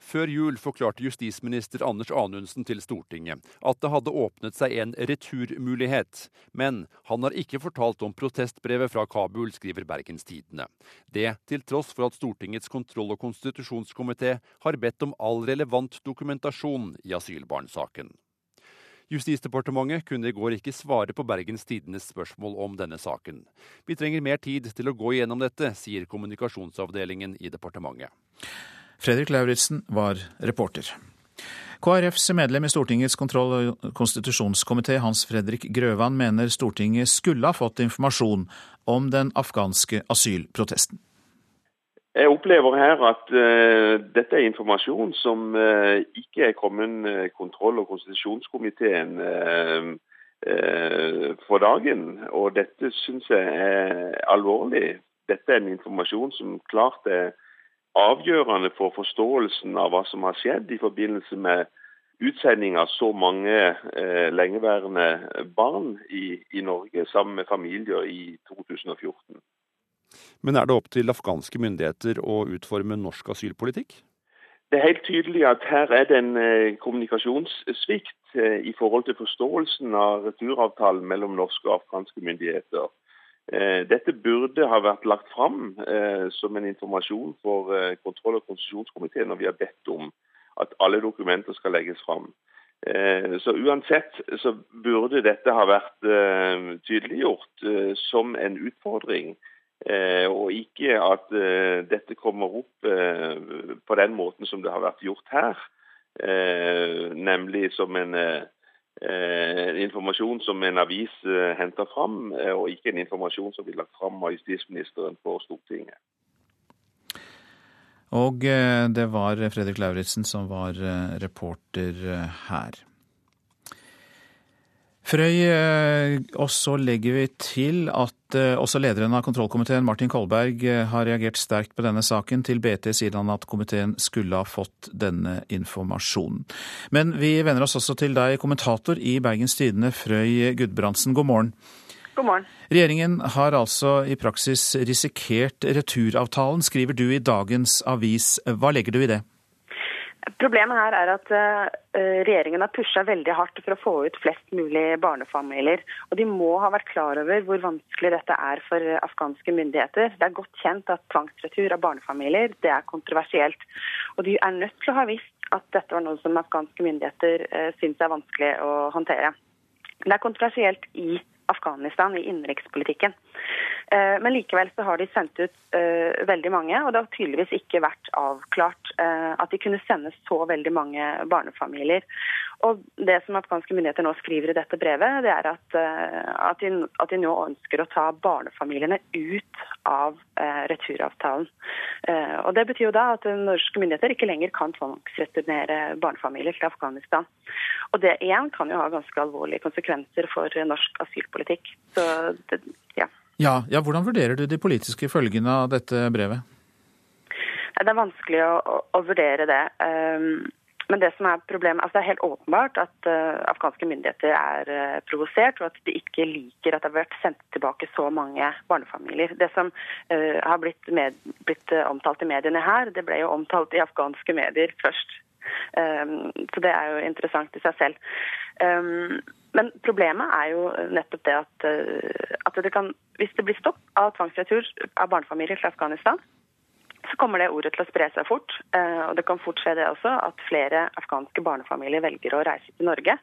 Før jul forklarte justisminister Anders Anundsen til Stortinget at det hadde åpnet seg en returmulighet, men han har ikke fortalt om protestbrevet fra Kabul, skriver Bergens Tidende. Det til tross for at Stortingets kontroll- og konstitusjonskomité har bedt om all relevant dokumentasjon i asylbarnsaken. Justisdepartementet kunne i går ikke svare på Bergens Tidendes spørsmål om denne saken. Vi trenger mer tid til å gå igjennom dette, sier kommunikasjonsavdelingen i departementet.
Fredrik Lauritzen var reporter. KrFs medlem i Stortingets kontroll- og konstitusjonskomité, Hans Fredrik Grøvan, mener Stortinget skulle ha fått informasjon om den afghanske asylprotesten.
Jeg opplever her at uh, dette er informasjon som uh, ikke er kommet uh, kontroll- og konstitusjonskomiteen for dagen. Og dette syns jeg er alvorlig. Dette er en informasjon som klart er avgjørende for forståelsen av hva som har skjedd i forbindelse med utsending av så mange eh, lengeværende barn i, i, Norge sammen med familier i 2014.
Men er det opp til afghanske myndigheter å utforme norsk asylpolitikk?
Det er helt tydelig at her er det en eh, kommunikasjonssvikt eh, i forhold til forståelsen av returavtalen mellom norske og afghanske myndigheter. Eh, dette burde ha vært lagt fram som en informasjon for kontroll- og konstitusjonskomiteen når vi har bedt om at alle dokumenter skal legges fram. Så Uansett så burde dette ha vært tydeliggjort som en utfordring Eh, og ikke at eh, dette kommer opp eh, på den måten som det har vært gjort her. Nemlig som en informasjon som en avis henter fram, og ikke en informasjon som blir lagt fram av justisministeren på Stortinget.
Og det var Fredrik Lauritzen som var reporter her. Frøy, eh, og så legger vi til at eh, også lederen av kontrollkomiteen, Martin Kolberg, eh, har reagert sterkt på denne saken. Til BT sier han at komiteen skulle ha fått denne informasjonen. Men vi vender oss også til deg, kommentator i Bergens Tidende, Frøy Gudbrandsen. God morgen.
God morgen.
Regjeringen har altså i praksis risikert returavtalen, skriver du i dagens avis. Hva legger du i det?
Problemet her er at uh, regjeringen har pusha veldig hardt for å få ut flest mulig barnefamilier. Og de må ha vært klar over hvor vanskelig dette er for afghanske myndigheter. Det er godt kjent at tvangsretur av barnefamilier det er kontroversielt. Og de er nødt til å ha visst at dette var noe som afghanske myndigheter syns er vanskelig å håndtere. Det er kontroversielt i Afghanistan, i innenrikspolitikken. Eh, men likevel så har de sendt ut veldig mange, og det har tydeligvis ikke vært avklart at de kunne sende så veldig mange barnefamilier. Og Det som afghanske myndigheter nå skriver i dette brevet, det er at, uh, at, de, at de, nå ønsker å ta barnefamiliene ut av returavtalen. og Det betyr jo da at norske myndigheter ikke lenger kan tvangsreturnere barnefamilier til Afghanistan. Og Det igjen kan jo ha ganske alvorlige konsekvenser for norsk asylpolitikk. Så det, ja.
Ja, ja, Hvordan vurderer du de politiske følgene av dette brevet?
Det er vanskelig å, å, å vurdere det. Um, men det som er problemet, altså det er helt åpenbart at uh, afghanske myndigheter er uh, provosert, og at de ikke liker at det har vært sendt tilbake så mange barnefamilier. Det som uh, har blitt, med, blitt omtalt i mediene her, det ble jo omtalt i afghanske medier først. Um, så det er jo interessant i seg selv. Um, men problemet er jo nettopp det at, at det kan, hvis det blir stopp av tvangsretur av barnefamilier til Afghanistan, så kommer det ordet til å spre seg fort. Eh, og det kan fort skje det også at flere afghanske barnefamilier velger å reise til Norge.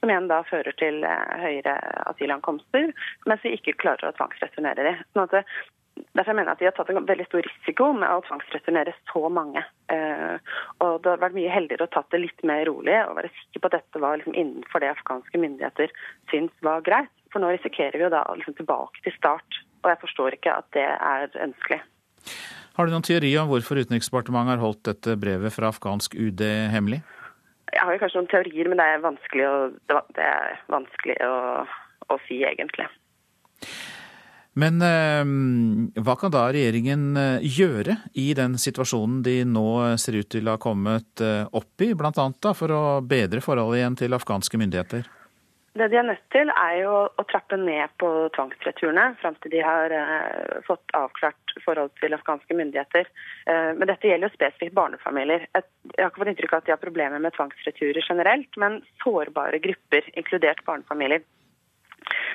Som igjen da fører til eh, høyere asylankomster, mens vi ikke klarer å tvangsreturnere dem. Sånn at Derfor mener jeg at de har tatt en veldig stor risiko med å tvangsreturnere så mange. Eh, og Det hadde vært mye heldigere å tatt det litt mer rolig og være sikker på at dette var liksom innenfor det afghanske myndigheter syns var greit. For nå risikerer vi jo da liksom tilbake til start, og jeg forstår ikke at det er ønskelig.
Har du noen teori om hvorfor Utenriksdepartementet har holdt dette brevet fra afghansk UD hemmelig?
Jeg har jo kanskje noen teorier, men det er vanskelig å, det er vanskelig å, å si, egentlig.
Men eh, hva kan da regjeringen eh, gjøre i den situasjonen de nå ser ut til å ha kommet eh, opp i, bl.a. for å bedre forholdet igjen til afghanske myndigheter?
Det de er nødt til, er jo å trappe ned på tvangsreturene fram til de har eh, fått avklart forhold til afghanske myndigheter. Eh, men dette gjelder jo spesifikt barnefamilier. Jeg, jeg har ikke fått inntrykk av at de har problemer med tvangsreturer generelt, men sårbare grupper, inkludert barnefamilier.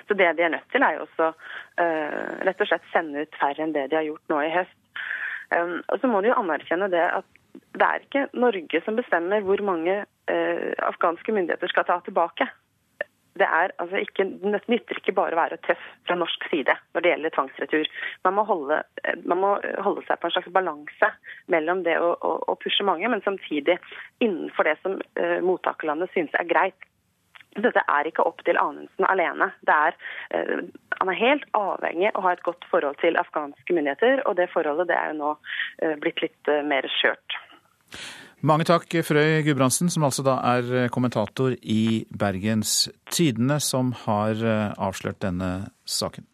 Så det de er nødt til, er jo også eh, rett og slett sende ut færre enn det de har gjort nå i høst. Um, og så må de jo anerkjenne det at det er ikke Norge som bestemmer hvor mange uh, afghanske myndigheter skal ta tilbake. Det er altså ikke, nytter ikke bare å være tøff fra norsk side når det gjelder tvangsretur. Man må holde, man må holde seg på en slags balanse mellom det å, å, å pushe mange, men samtidig innenfor det som uh, mottakerlandet synes er greit. Dette er ikke opp til Anundsen alene. Er, uh, han er helt avhengig av å ha et godt forhold til afghanske myndigheter, og det forholdet det er jo nå uh, blitt litt mer skjørt.
Mange takk, Frøy Gudbrandsen, som altså da er kommentator i Bergens Tidende, som har avslørt denne saken.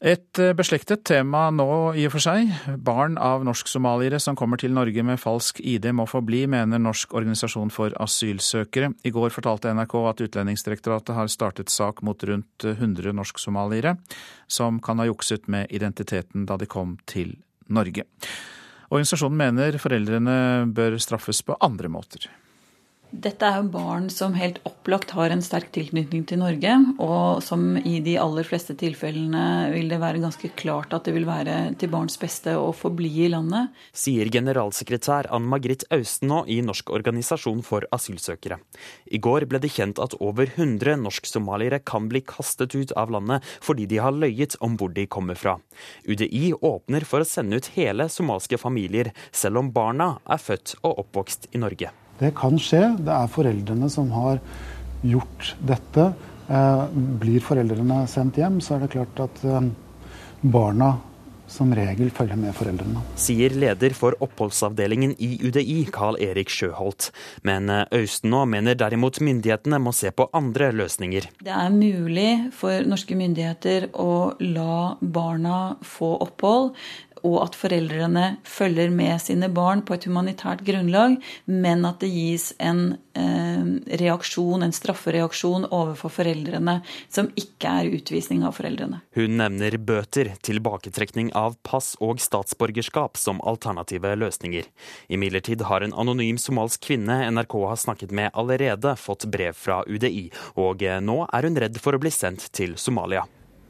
Et eh, beslektet tema nå i og for seg. Barn av norsk-somaliere som kommer til Norge med falsk ID må få bli, mener Norsk organisasjon for asylsøkere. I går fortalte NRK at Utlendingsdirektoratet har startet sak mot rundt 100 norsk-somaliere som kan ha jukset med identiteten da de kom til Norge. Organisasjonen mener foreldrene bør straffes på andre måter.
Dette er jo barn som helt opplagt har en sterk tilknytning til Norge, og som i de aller fleste tilfellene vil det være ganske klart at det vil være til barns beste å få bli i landet.
Sier generalsekretær Ann Margrit Austenå i Norsk organisasjon for asylsøkere. I går ble det kjent at over 100 norsk-somaliere kan bli kastet ut av landet fordi de har løyet om hvor de kommer fra. UDI åpner for å sende ut hele somalske familier, selv om barna er født og oppvokst i Norge.
Det kan skje. Det er foreldrene som har gjort dette. Eh, blir foreldrene sendt hjem, så er det klart at eh, barna som regel følger med foreldrene.
Sier leder for oppholdsavdelingen i UDI, Carl Erik Sjøholt. Men Øystenå Austenå mener derimot myndighetene må se på andre løsninger.
Det er mulig for norske myndigheter å la barna få opphold og at foreldrene følger med sine barn på et humanitært grunnlag, men at det gis en eh, reaksjon, en straffereaksjon overfor foreldrene som ikke er utvisning av foreldrene.
Hun nevner bøter, tilbaketrekning av pass og statsborgerskap som alternative løsninger. Imidlertid har en anonym somalsk kvinne NRK har snakket med allerede fått brev fra UDI, og eh, nå er hun redd for å bli sendt til Somalia.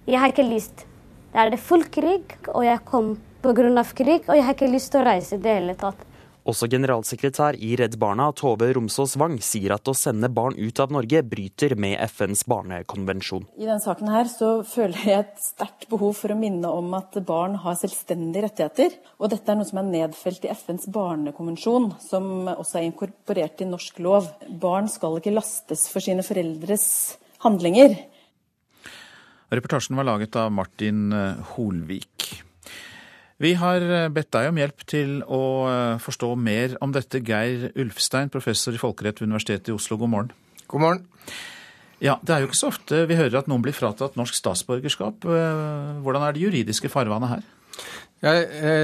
Jeg har ikke lyst. Det er det full krig, og jeg kom pga. krig, og jeg har ikke lyst til å reise i det hele tatt.
Også generalsekretær i Redd Barna, Tove Romsås Wang, sier at å sende barn ut av Norge bryter med FNs barnekonvensjon.
I denne saken her så føler jeg et sterkt behov for å minne om at barn har selvstendige rettigheter. Og dette er noe som er nedfelt i FNs barnekonvensjon, som også er inkorporert i norsk lov. Barn skal ikke lastes for sine foreldres handlinger.
Reportasjen var laget av Martin Holvik. Vi har eh, bedt deg om hjelp til å eh, forstå mer om dette. Geir Ulfstein, professor i folkerett ved Universitetet i Oslo, god morgen.
God morgen.
Ja, Det er jo ikke så ofte vi hører at noen blir fratatt norsk statsborgerskap. Eh, hvordan er det juridiske farvannet her?
Ja,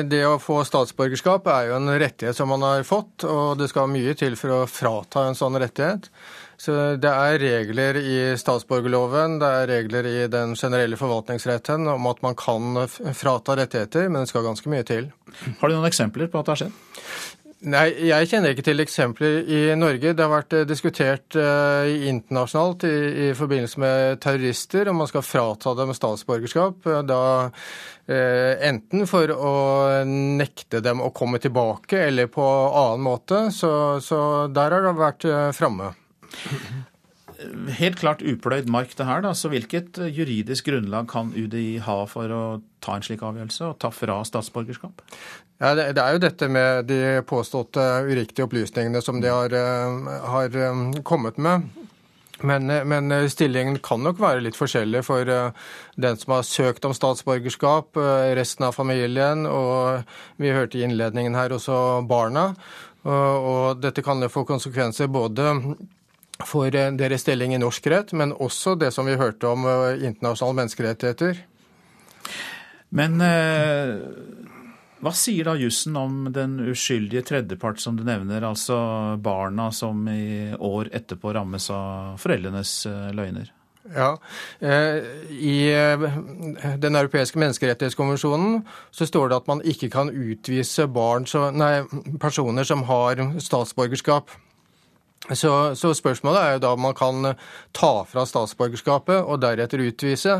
det å få statsborgerskap er jo en rettighet som man har fått, og det skal mye til for å frata en sånn rettighet. Så Det er regler i statsborgerloven, det er regler i den generelle forvaltningsretten om at man kan frata rettigheter, men det skal ganske mye til.
Har du noen eksempler på at det har skjedd?
Nei, Jeg kjenner ikke til eksempler i Norge. Det har vært eh, diskutert uh, internasjonalt i, i, forbindelse med terrorister om man skal frata dem statsborgerskap. Eh, da Enten for å nekte dem å komme tilbake eller på annen måte. Så, så der har det vært framme.
Helt klart upløyd mark det her, da. Så hvilket juridisk grunnlag kan UDI ha for å ta en slik avgjørelse og ta fra statsborgerskap?
Ja, det, er jo dette med de påståtte uriktige opplysningene som de har, eh, har eh, kommet med. Men, eh, men, stillingen kan nok være litt forskjellig for den som har søkt om statsborgerskap, resten av familien, og vi hørte i innledningen her også barna. Og, og dette kan jo få konsekvenser både for eh, deres stilling i norsk rett, men også det som vi hørte om eh, internasjonale menneskerettigheter.
Men eh, hva sier da jussen om den uskyldige tredjepart som du nevner, altså barna som i år etterpå rammes av foreldrenes løgner?
Ja, I Den europeiske menneskerettighetskonvensjonen så står det at man ikke kan utvise barn, nei, personer som har statsborgerskap. Så, så, spørsmålet er jo da om man kan ta fra statsborgerskapet og deretter utvise.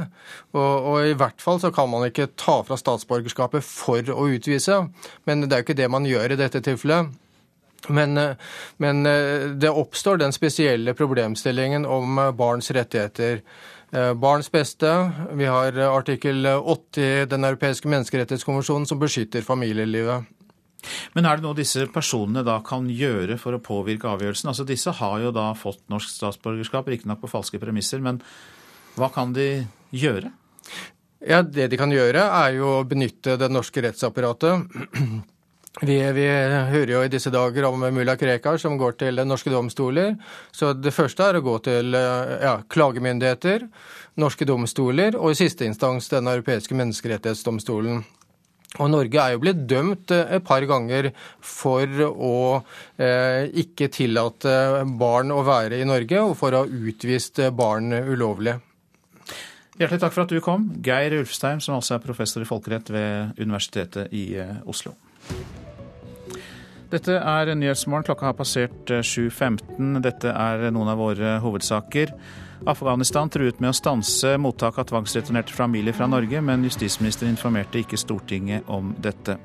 Og, og, i hvert fall så kan man ikke ta fra statsborgerskapet for å utvise. Men det er jo ikke det man gjør i dette tilfellet. Men, men det oppstår den spesielle problemstillingen om barns rettigheter. Barns beste. Vi har artikkel 80 i Den europeiske menneskerettighetskonvensjonen som beskytter familielivet.
Men er det noe disse personene da kan gjøre for å påvirke avgjørelsen? Altså Disse har jo da fått norsk statsborgerskap, riktignok på falske premisser, men hva kan de gjøre?
Ja, Det de kan gjøre, er jo å benytte det norske rettsapparatet. Vi, vi, hører jo i disse dager om mulla Krekar som går til norske domstoler. Så det første er å gå til ja, klagemyndigheter, norske domstoler og i siste instans Den europeiske menneskerettighetsdomstolen. Og Norge er jo blitt dømt eh, et par ganger for å eh, ikke tillate barn å være i Norge, og for å ha utvist barn ulovlig.
Hjertelig takk for at du kom, Geir Ulfstein, som altså er professor i folkerett ved Universitetet i eh, Oslo. Dette er Nyhetsmorgen. Klokka har passert 7.15. Eh, Dette er noen av våre hovedsaker. Afghanistan truet med å stanse mottak av tvangsreturnerte familier fra Norge, men justisministeren informerte ikke Stortinget om dette.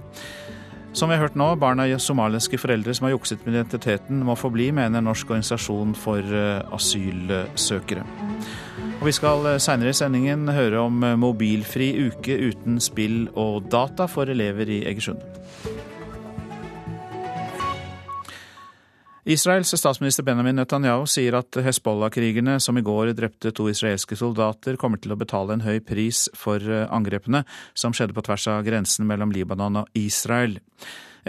Som vi har hørt nå, barna i somaliske foreldre som har jukset med identiteten, må få bli, mener Norsk organisasjon for eh, asylsøkere. Og Vi skal eh, seinere i sendingen høre om eh, mobilfri uke uten spill og data for elever i Egersund. Israels statsminister Benjamin Netanyahu sier at Hezbollah-krigerne som i går drepte to israelske soldater, kommer til å betale en høy pris for eh, angrepene som skjedde på tvers av grensen mellom Libanon og Israel.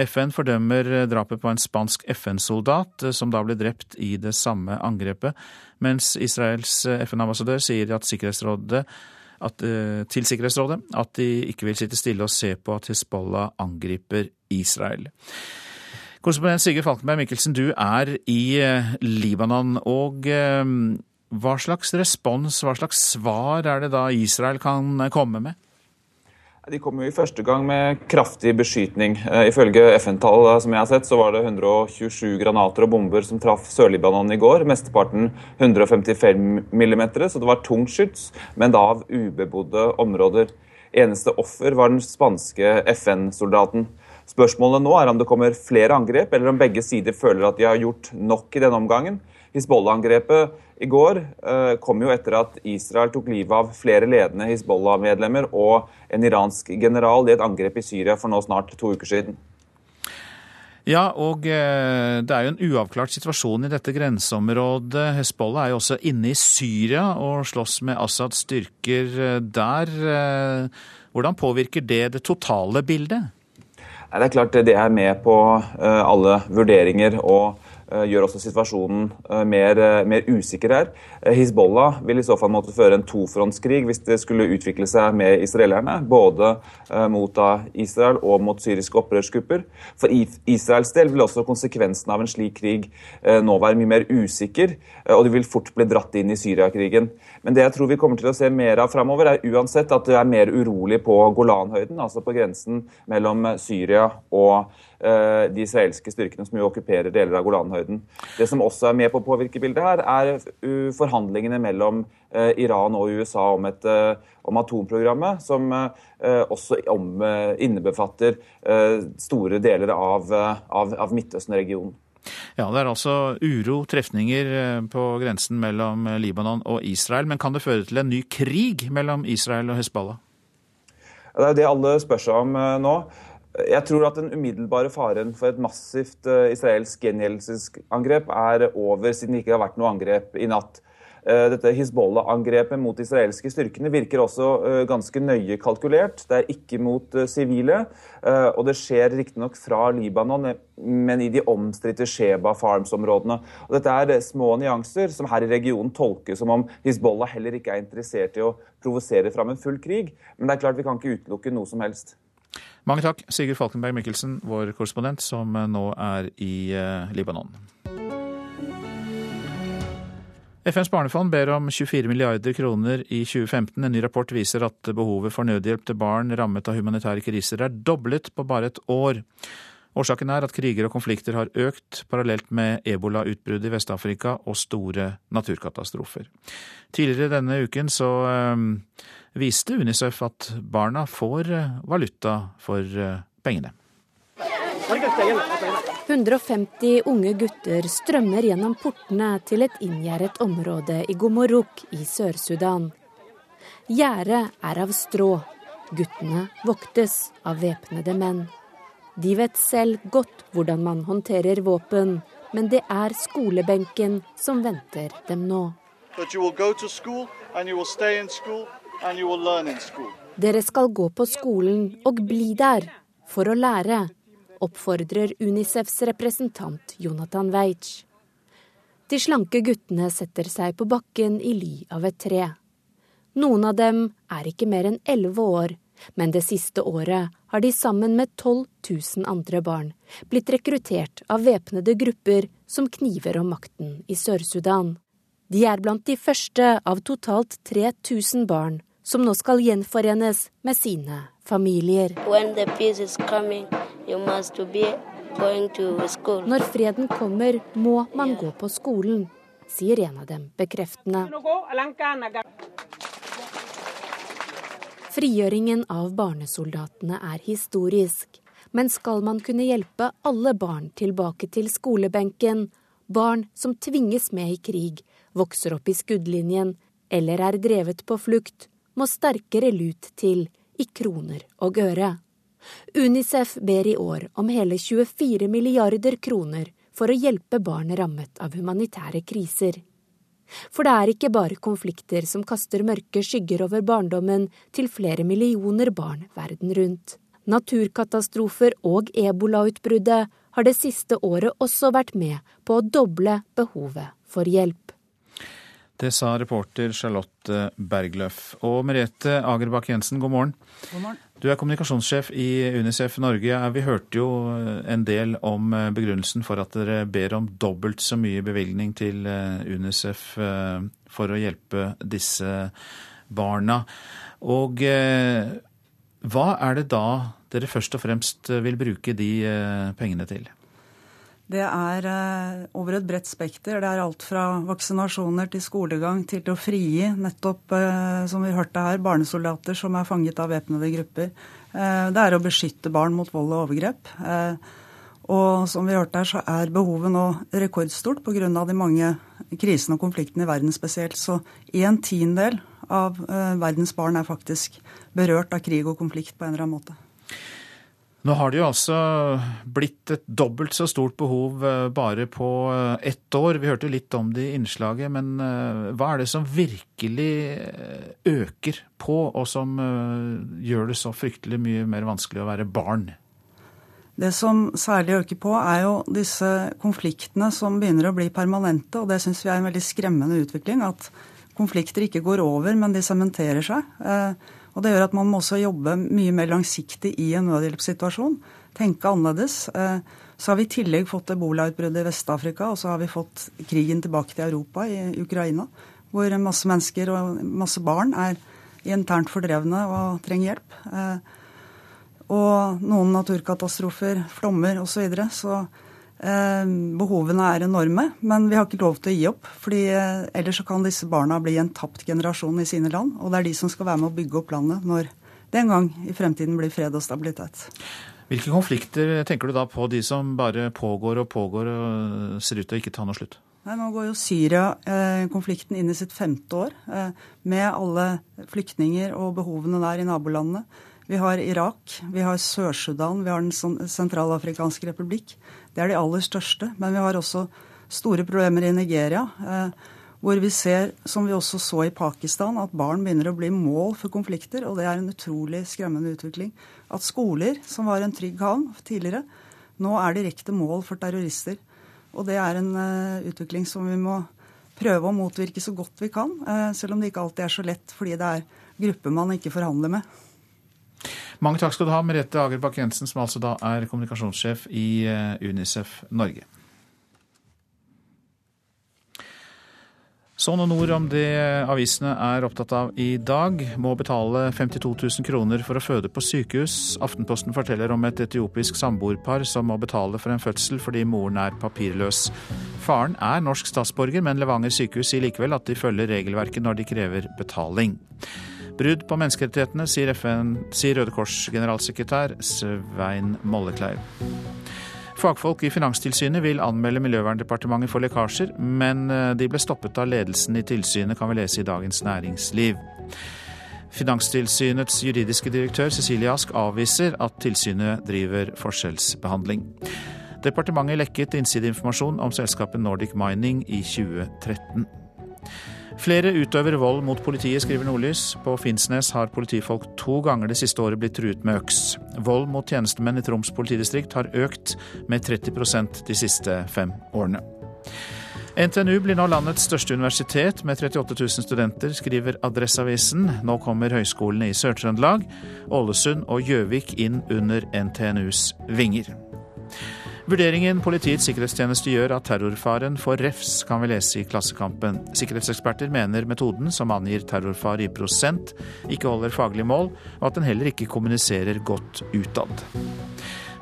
FN fordømmer eh, drapet på en spansk FN-soldat, eh, som da ble drept i det samme angrepet, mens Israels FN-ambassadør sier at Sikkerhetsrådet at, til Sikkerhetsrådet at de ikke vil sitte stille og se på at Hezbollah angriper Israel. Korrespondent Sigurd Falkenberg Mikkelsen, du er i eh, Libanon. og eh, Hva slags respons, hva slags svar er det da Israel kan eh, komme med?
De kom jo i første gang med kraftig beskytning. Ifølge FN-tall som jeg har sett, så var det 127 granater og bomber som traff Sør-Libanon i går. Mesteparten 155 mm, så det var tungt skyts, men da av ubebodde områder. Eneste offer var den spanske FN-soldaten. Spørsmålet nå er om det kommer flere angrep, eller om begge sider føler at de har gjort nok i denne omgangen. Hizbollah-angrepet i går eh, kom jo etter at Israel tok livet av flere ledende Hizbollah-medlemmer og en iransk general i et angrep i Syria for nå snart to uker siden.
Ja, og eh, det er jo en uavklart situasjon i dette grenseområdet. Hezbollah er jo også inne i Syria og slåss med Assads styrker eh, der. Hvordan påvirker det det totale bildet?
Det er klart det er med på eh, alle vurderinger og gjør også situasjonen eh, mer, eh, mer, usikker her. Hizbollah vil i så fall måtte føre en tofrontskrig hvis det skulle utvikle seg med israelerne. Både mot Israel og mot syriske opprørsgrupper. For Israels del vil også konsekvensen av en slik krig nå være mye mer usikker, og de vil fort bli dratt inn i Syriakrigen. Men det jeg tror vi kommer til å se mer av framover, er uansett at det er mer urolig på Golanhøyden, altså på grensen mellom Syria og Eh, de israelske styrkene som jo okkuperer deler av Golanhøyden. Det som også er med på å påvirke bildet her, er uh, forhandlingene mellom uh, Iran og USA om, et, om atomprogrammet, som også om, innebefatter store deler av, av, av Midtøsten-regionen.
Ja, Det er altså uro, trefninger på grensen mellom Libanon og Israel. Men kan det føre til en ny krig mellom Israel og Hezbollah?
Det er det alle spør seg om nå. Jeg tror at den umiddelbare faren for et massivt uh, israelsk gjengjeldelsesangrep er over, siden det ikke har vært noe angrep i natt. Uh, dette Hizbollah-angrepet mot israelske styrkene virker også uh, ganske nøye kalkulert. Det er ikke mot sivile, og det skjer riktignok fra Libanon, men i de omstridte Sheba Farms-områdene. Dette er små nyanser som her i regionen tolkes som om Hizbollah heller ikke er interessert i å provosere fram en full krig. Men det er klart vi kan ikke utelukke noe som helst.
Mange takk, Sigurd Falkenberg Mikkelsen, vår korrespondent, som nå er i eh, Libanon. FNs barnefond ber om 24 milliarder kroner i 2015. En ny rapport viser at behovet for nødhjelp til barn rammet av humanitære kriser er doblet på bare et år. Årsaken er at kriger og konflikter har økt parallelt med ebolautbruddet i Vest-Afrika og store naturkatastrofer. Tidligere denne uken så øh, viste Unicef at barna får eh, valuta for eh, pengene.
150 unge gutter strømmer gjennom portene til et inngjerdet område i Gomorok i Sør-Sudan. Gjerdet er av strå. Guttene voktes av væpnede menn. De vet selv godt hvordan man håndterer våpen, men det er skolebenken som venter dem nå. Dere skal gå på skolen og bli der for å lære. oppfordrer Unicefs representant Jonathan Weitsch. De slanke guttene setter seg på bakken i ly av et tre. Noen av dem er ikke mer enn elleve år, men det siste året har de sammen med 12 000 andre barn blitt rekruttert av væpnede grupper som kniver om makten i Sør-Sudan. De er blant de første av totalt 3000 barn som nå skal gjenforenes med sine familier. Coming, Når freden kommer, må man gå på skolen, sier en av dem bekreftende. Frigjøringen av barnesoldatene er historisk. Men skal man kunne hjelpe alle barn tilbake til skolebenken, barn som tvinges med i krig, vokser opp i skuddlinjen eller er drevet på flukt, må sterkere lut til i kroner og øre. Unicef ber i år om hele 24 milliarder kroner for å hjelpe barn rammet av humanitære kriser. For det er ikke bare konflikter som kaster mørke skygger over barndommen til flere millioner barn verden rundt. Naturkatastrofer og ebolautbruddet har det siste året også vært med på å doble behovet for hjelp.
Det sa reporter Charlotte Bergløff. Og Merete Agerbakk Jensen, god morgen.
God morgen.
Du er kommunikasjonssjef i Unicef Norge. Vi hørte jo en del om begrunnelsen for at dere ber om dobbelt så mye bevilgning til eh, Unicef eh, for å hjelpe disse barna. Og eh, hva er det da dere først og fremst vil bruke de pengene til?
Det er eh, over et bredt spekter. Det er alt fra vaksinasjoner til skolegang til å frigi nettopp, eh, som vi hørte her, barnesoldater som er fanget av væpnede grupper. Eh, det er å beskytte barn mot vold og overgrep. Og som vi hørte her, så er behovet nå rekordstort pga. de mange krisene og konfliktene i verden spesielt. Så en tiendedel av verdens barn er faktisk berørt av krig og konflikt på en eller annen måte.
Nå har det jo altså blitt et dobbelt så stort behov eh, bare på eh, ett år. Vi hørte litt om det i innslaget, men eh, hva er det som virkelig øker på, og som gjør det så fryktelig mye mer vanskelig å være barn?
Det som særlig øker på, er jo disse konfliktene som begynner å bli permanente. Og det syns vi er en veldig skremmende utvikling. At konflikter ikke går over, men de sementerer seg. Og Det gjør at man må også jobbe mye mer langsiktig i en nødhjelpssituasjon. Tenke annerledes. Eh, så har vi i tillegg fått ebolautbruddet i Vest-Afrika, og så har vi fått krigen tilbake til Europa, i Ukraina, hvor masse mennesker og masse barn er internt fordrevne og trenger hjelp. Eh, og noen naturkatastrofer, flommer osv. Så, videre. så behovene er enorme, men vi har ikke lov til å gi opp. fordi eh, Ellers så kan disse barna bli en tapt generasjon i sine land. Og det er de som skal være med å bygge opp landet når det en gang i fremtiden blir fred og stabilitet.
Hvilke konflikter tenker du da på, de som bare pågår og pågår og ser ut til å ikke ta noe slutt?
Nei, Nå går jo Syria-konflikten inn i sitt femte år, eh, med alle flyktninger og behovene der i nabolandene. Vi har Irak, vi har Sør-Sudan, vi har Den sentralafrikanske republikk. Det er de aller største. Men vi har også store problemer i Nigeria. Eh, hvor vi ser, som vi også så i Pakistan, at barn begynner å bli mål for konflikter. Og det er en utrolig skremmende utvikling. At skoler, som var en trygg havn tidligere, nå er direkte mål for terrorister. Og det er en uh, utvikling som vi må prøve å motvirke så godt vi kan. Uh, selv om det ikke alltid er så lett, fordi det er grupper man ikke forhandler med.
Mange takk skal du ha, Merete Agerbakk Jensen, som altså da er kommunikasjonssjef i eh, Unicef Norge. Så noen ord om det avisene er opptatt av i dag. Må betale 52 000 kroner for å føde på sykehus. Aftenposten forteller om et etiopisk samboerpar som må betale for en fødsel fordi moren er papirløs. Faren er norsk statsborger, men Levanger sykehus sier likevel at de følger regelverket når de krever betaling. Brudd på menneskerettighetene, sier, FN, sier Røde Kors-generalsekretær Svein Mollekleiv. Fagfolk i Finanstilsynet vil anmelde Miljøverndepartementet for lekkasjer, men eh, de ble stoppet av ledelsen i tilsynet, kan vi lese i Dagens Næringsliv. Finanstilsynets juridiske direktør Cecilie Ask avviser at tilsynet driver forskjellsbehandling. Departementet lekket innsideinformasjon om selskapet Nordic Mining i 2013. Flere utøver vold mot politiet, skriver Nordlys. På Finnsnes har politifolk to ganger det siste året blitt truet med øks. Vold mot tjenestemenn i Troms politidistrikt har økt med 30% de siste fem årene. NTNU blir nå landets største universitet med 38 000 studenter, skriver Adresseavisen. Nå kommer høyskolene i Sør-Trøndelag, Ålesund og Gjøvik inn under NTNUs vinger. Vurderingen Politiets sikkerhetstjeneste gjør av terrorfaren for refs, kan vi lese i Klassekampen. Sikkerhetseksperter mener metoden, som angir terrorfare i prosent, ikke holder faglig mål, og at den heller ikke kommuniserer godt utad.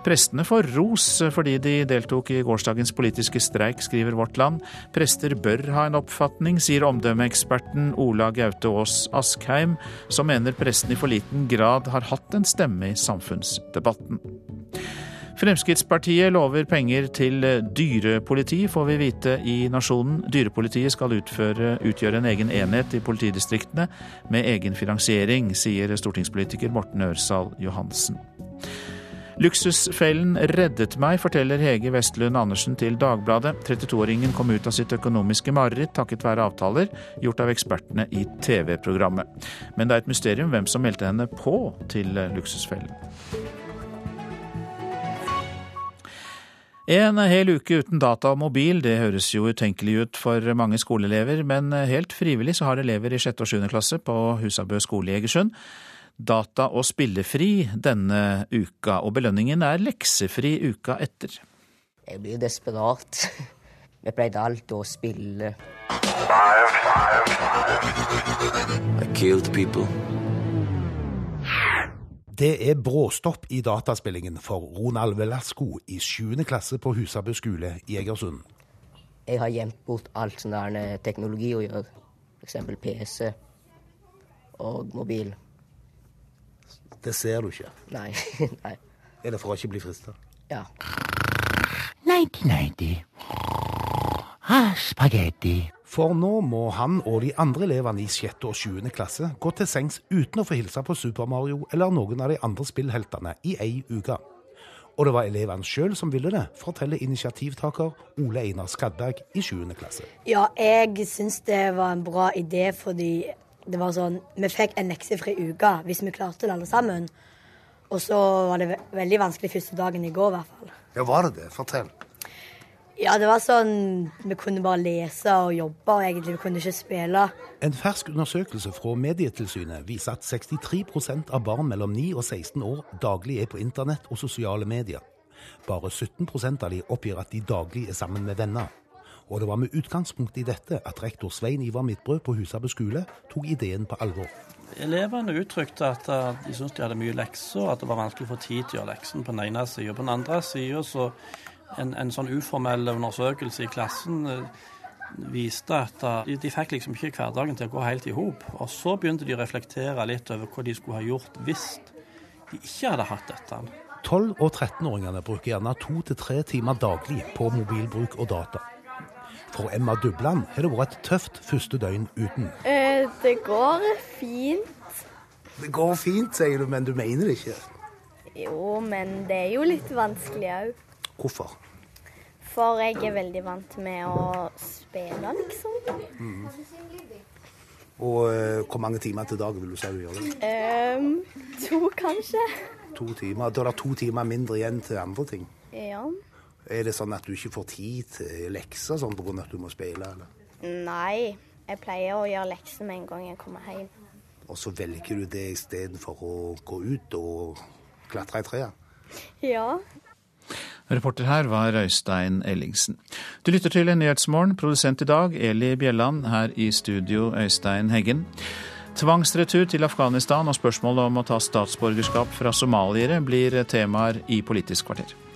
Prestene får ros fordi de deltok i gårsdagens politiske streik, skriver Vårt Land. Prester bør ha en oppfatning, sier omdømmeeksperten Ola Gaute Aas Askheim, som mener prestene i for liten grad har hatt en stemme i samfunnsdebatten. Fremskrittspartiet lover penger til dyrepoliti, får vi vite i Nasjonen. Dyrepolitiet skal utføre, utgjøre en egen enhet i politidistriktene med egen finansiering, sier stortingspolitiker Morten Ørsal Johansen. Luksusfellen reddet meg, forteller Hege Vestlund Andersen til Dagbladet. 32-åringen kom ut av sitt økonomiske mareritt takket være avtaler gjort av ekspertene i TV-programmet. Men det er et mysterium hvem som meldte henne på til Luksusfellen. En hel uke uten data og mobil, det høres jo utenkelig ut for mange skoleelever, men helt frivillig så har elever i 6. og 7. klasse på Husabø skole i Egersund data- og spillefri denne uka, og belønningen er leksefri uka etter.
Jeg blir desperat. Vi pleide alltid å spille.
Det er bråstopp i dataspillingen for Ronald Velasco i 7. klasse på Husabø skole i Egersund.
Jeg har gjemt bort alt sånn der teknologi å gjøre, f.eks. PC og mobil.
Det ser du ikke.
Nei. Nei.
Er det for å ikke bli frista?
Ja.
90-90. Ah, spagetti. For nå må han og de andre elevene i 6. og 7. klasse gå til sengs uten å få hilse på Super Mario eller noen av de andre spillheltene i ei uke. Og det var elevene sjøl som ville det, forteller initiativtaker Ole Einar Skadberg i 7. klasse.
Ja, jeg syns det var en bra idé fordi det var sånn Vi fikk en leksefri uke hvis vi klarte det alle sammen. Og så var det veldig vanskelig første dagen i går, i hvert fall.
Ja, var det det? Fortell.
Ja, det var sånn Vi kunne bare lese og jobbe, og egentlig vi kunne ikke spille.
En fersk undersøkelse fra Medietilsynet viser at 63% av barn mellom 9 og 16 år daglig er på internett og sosiale medier. Bare 17% av de oppgir at de daglig er sammen med venner. Og det var med utgangspunkt i dette at rektor Svein Ivar Midtbrød på Husabø skole tok ideen på alvor.
Elevene uttrykte at eh, de syntes de hadde mye lekser, at det var vanskelig å få tid til å gjøre leksen på den ene sida. På den andre sida så en, en, sånn uformell undersøkelse i klassen eh, viste at eh, de, de fikk liksom ikke hverdagen til å gå helt i hop. Og så begynte de å reflektere litt over hva de skulle ha gjort hvis de ikke hadde hatt dette.
12- og 13-åringene bruker gjerne to til tre timer daglig på mobilbruk og data. For Emma Dubland har det vært et tøft første døgn uten.
Eh, det går fint.
Det går fint, sier du, men du mener det ikke?
Jo, men det er jo litt vanskelig òg.
Hvorfor?
For jeg er veldig vant med å spille, liksom. Mm.
Og uh, hvor mange timer til dag vil du si du gjør det?
Um, to, kanskje.
To timer. Da er det to timer mindre igjen til andre ting?
Ja.
Er det sånn at du ikke får tid til lekser sånn pga. at du må spille? eller?
Nei, jeg pleier å gjøre lekser med en gang jeg kommer hjem.
Og så velger du det istedenfor å gå ut og klatre i trærne?
Ja.
Reporter her var Øystein Ellingsen. Du lytter til Nyhetsmorgen. Produsent i dag Eli Bjelland. Her i studio Øystein Heggen. Tvangsretur til Afghanistan og spørsmålet om å ta statsborgerskap fra somaliere blir temaer i Politisk kvarter.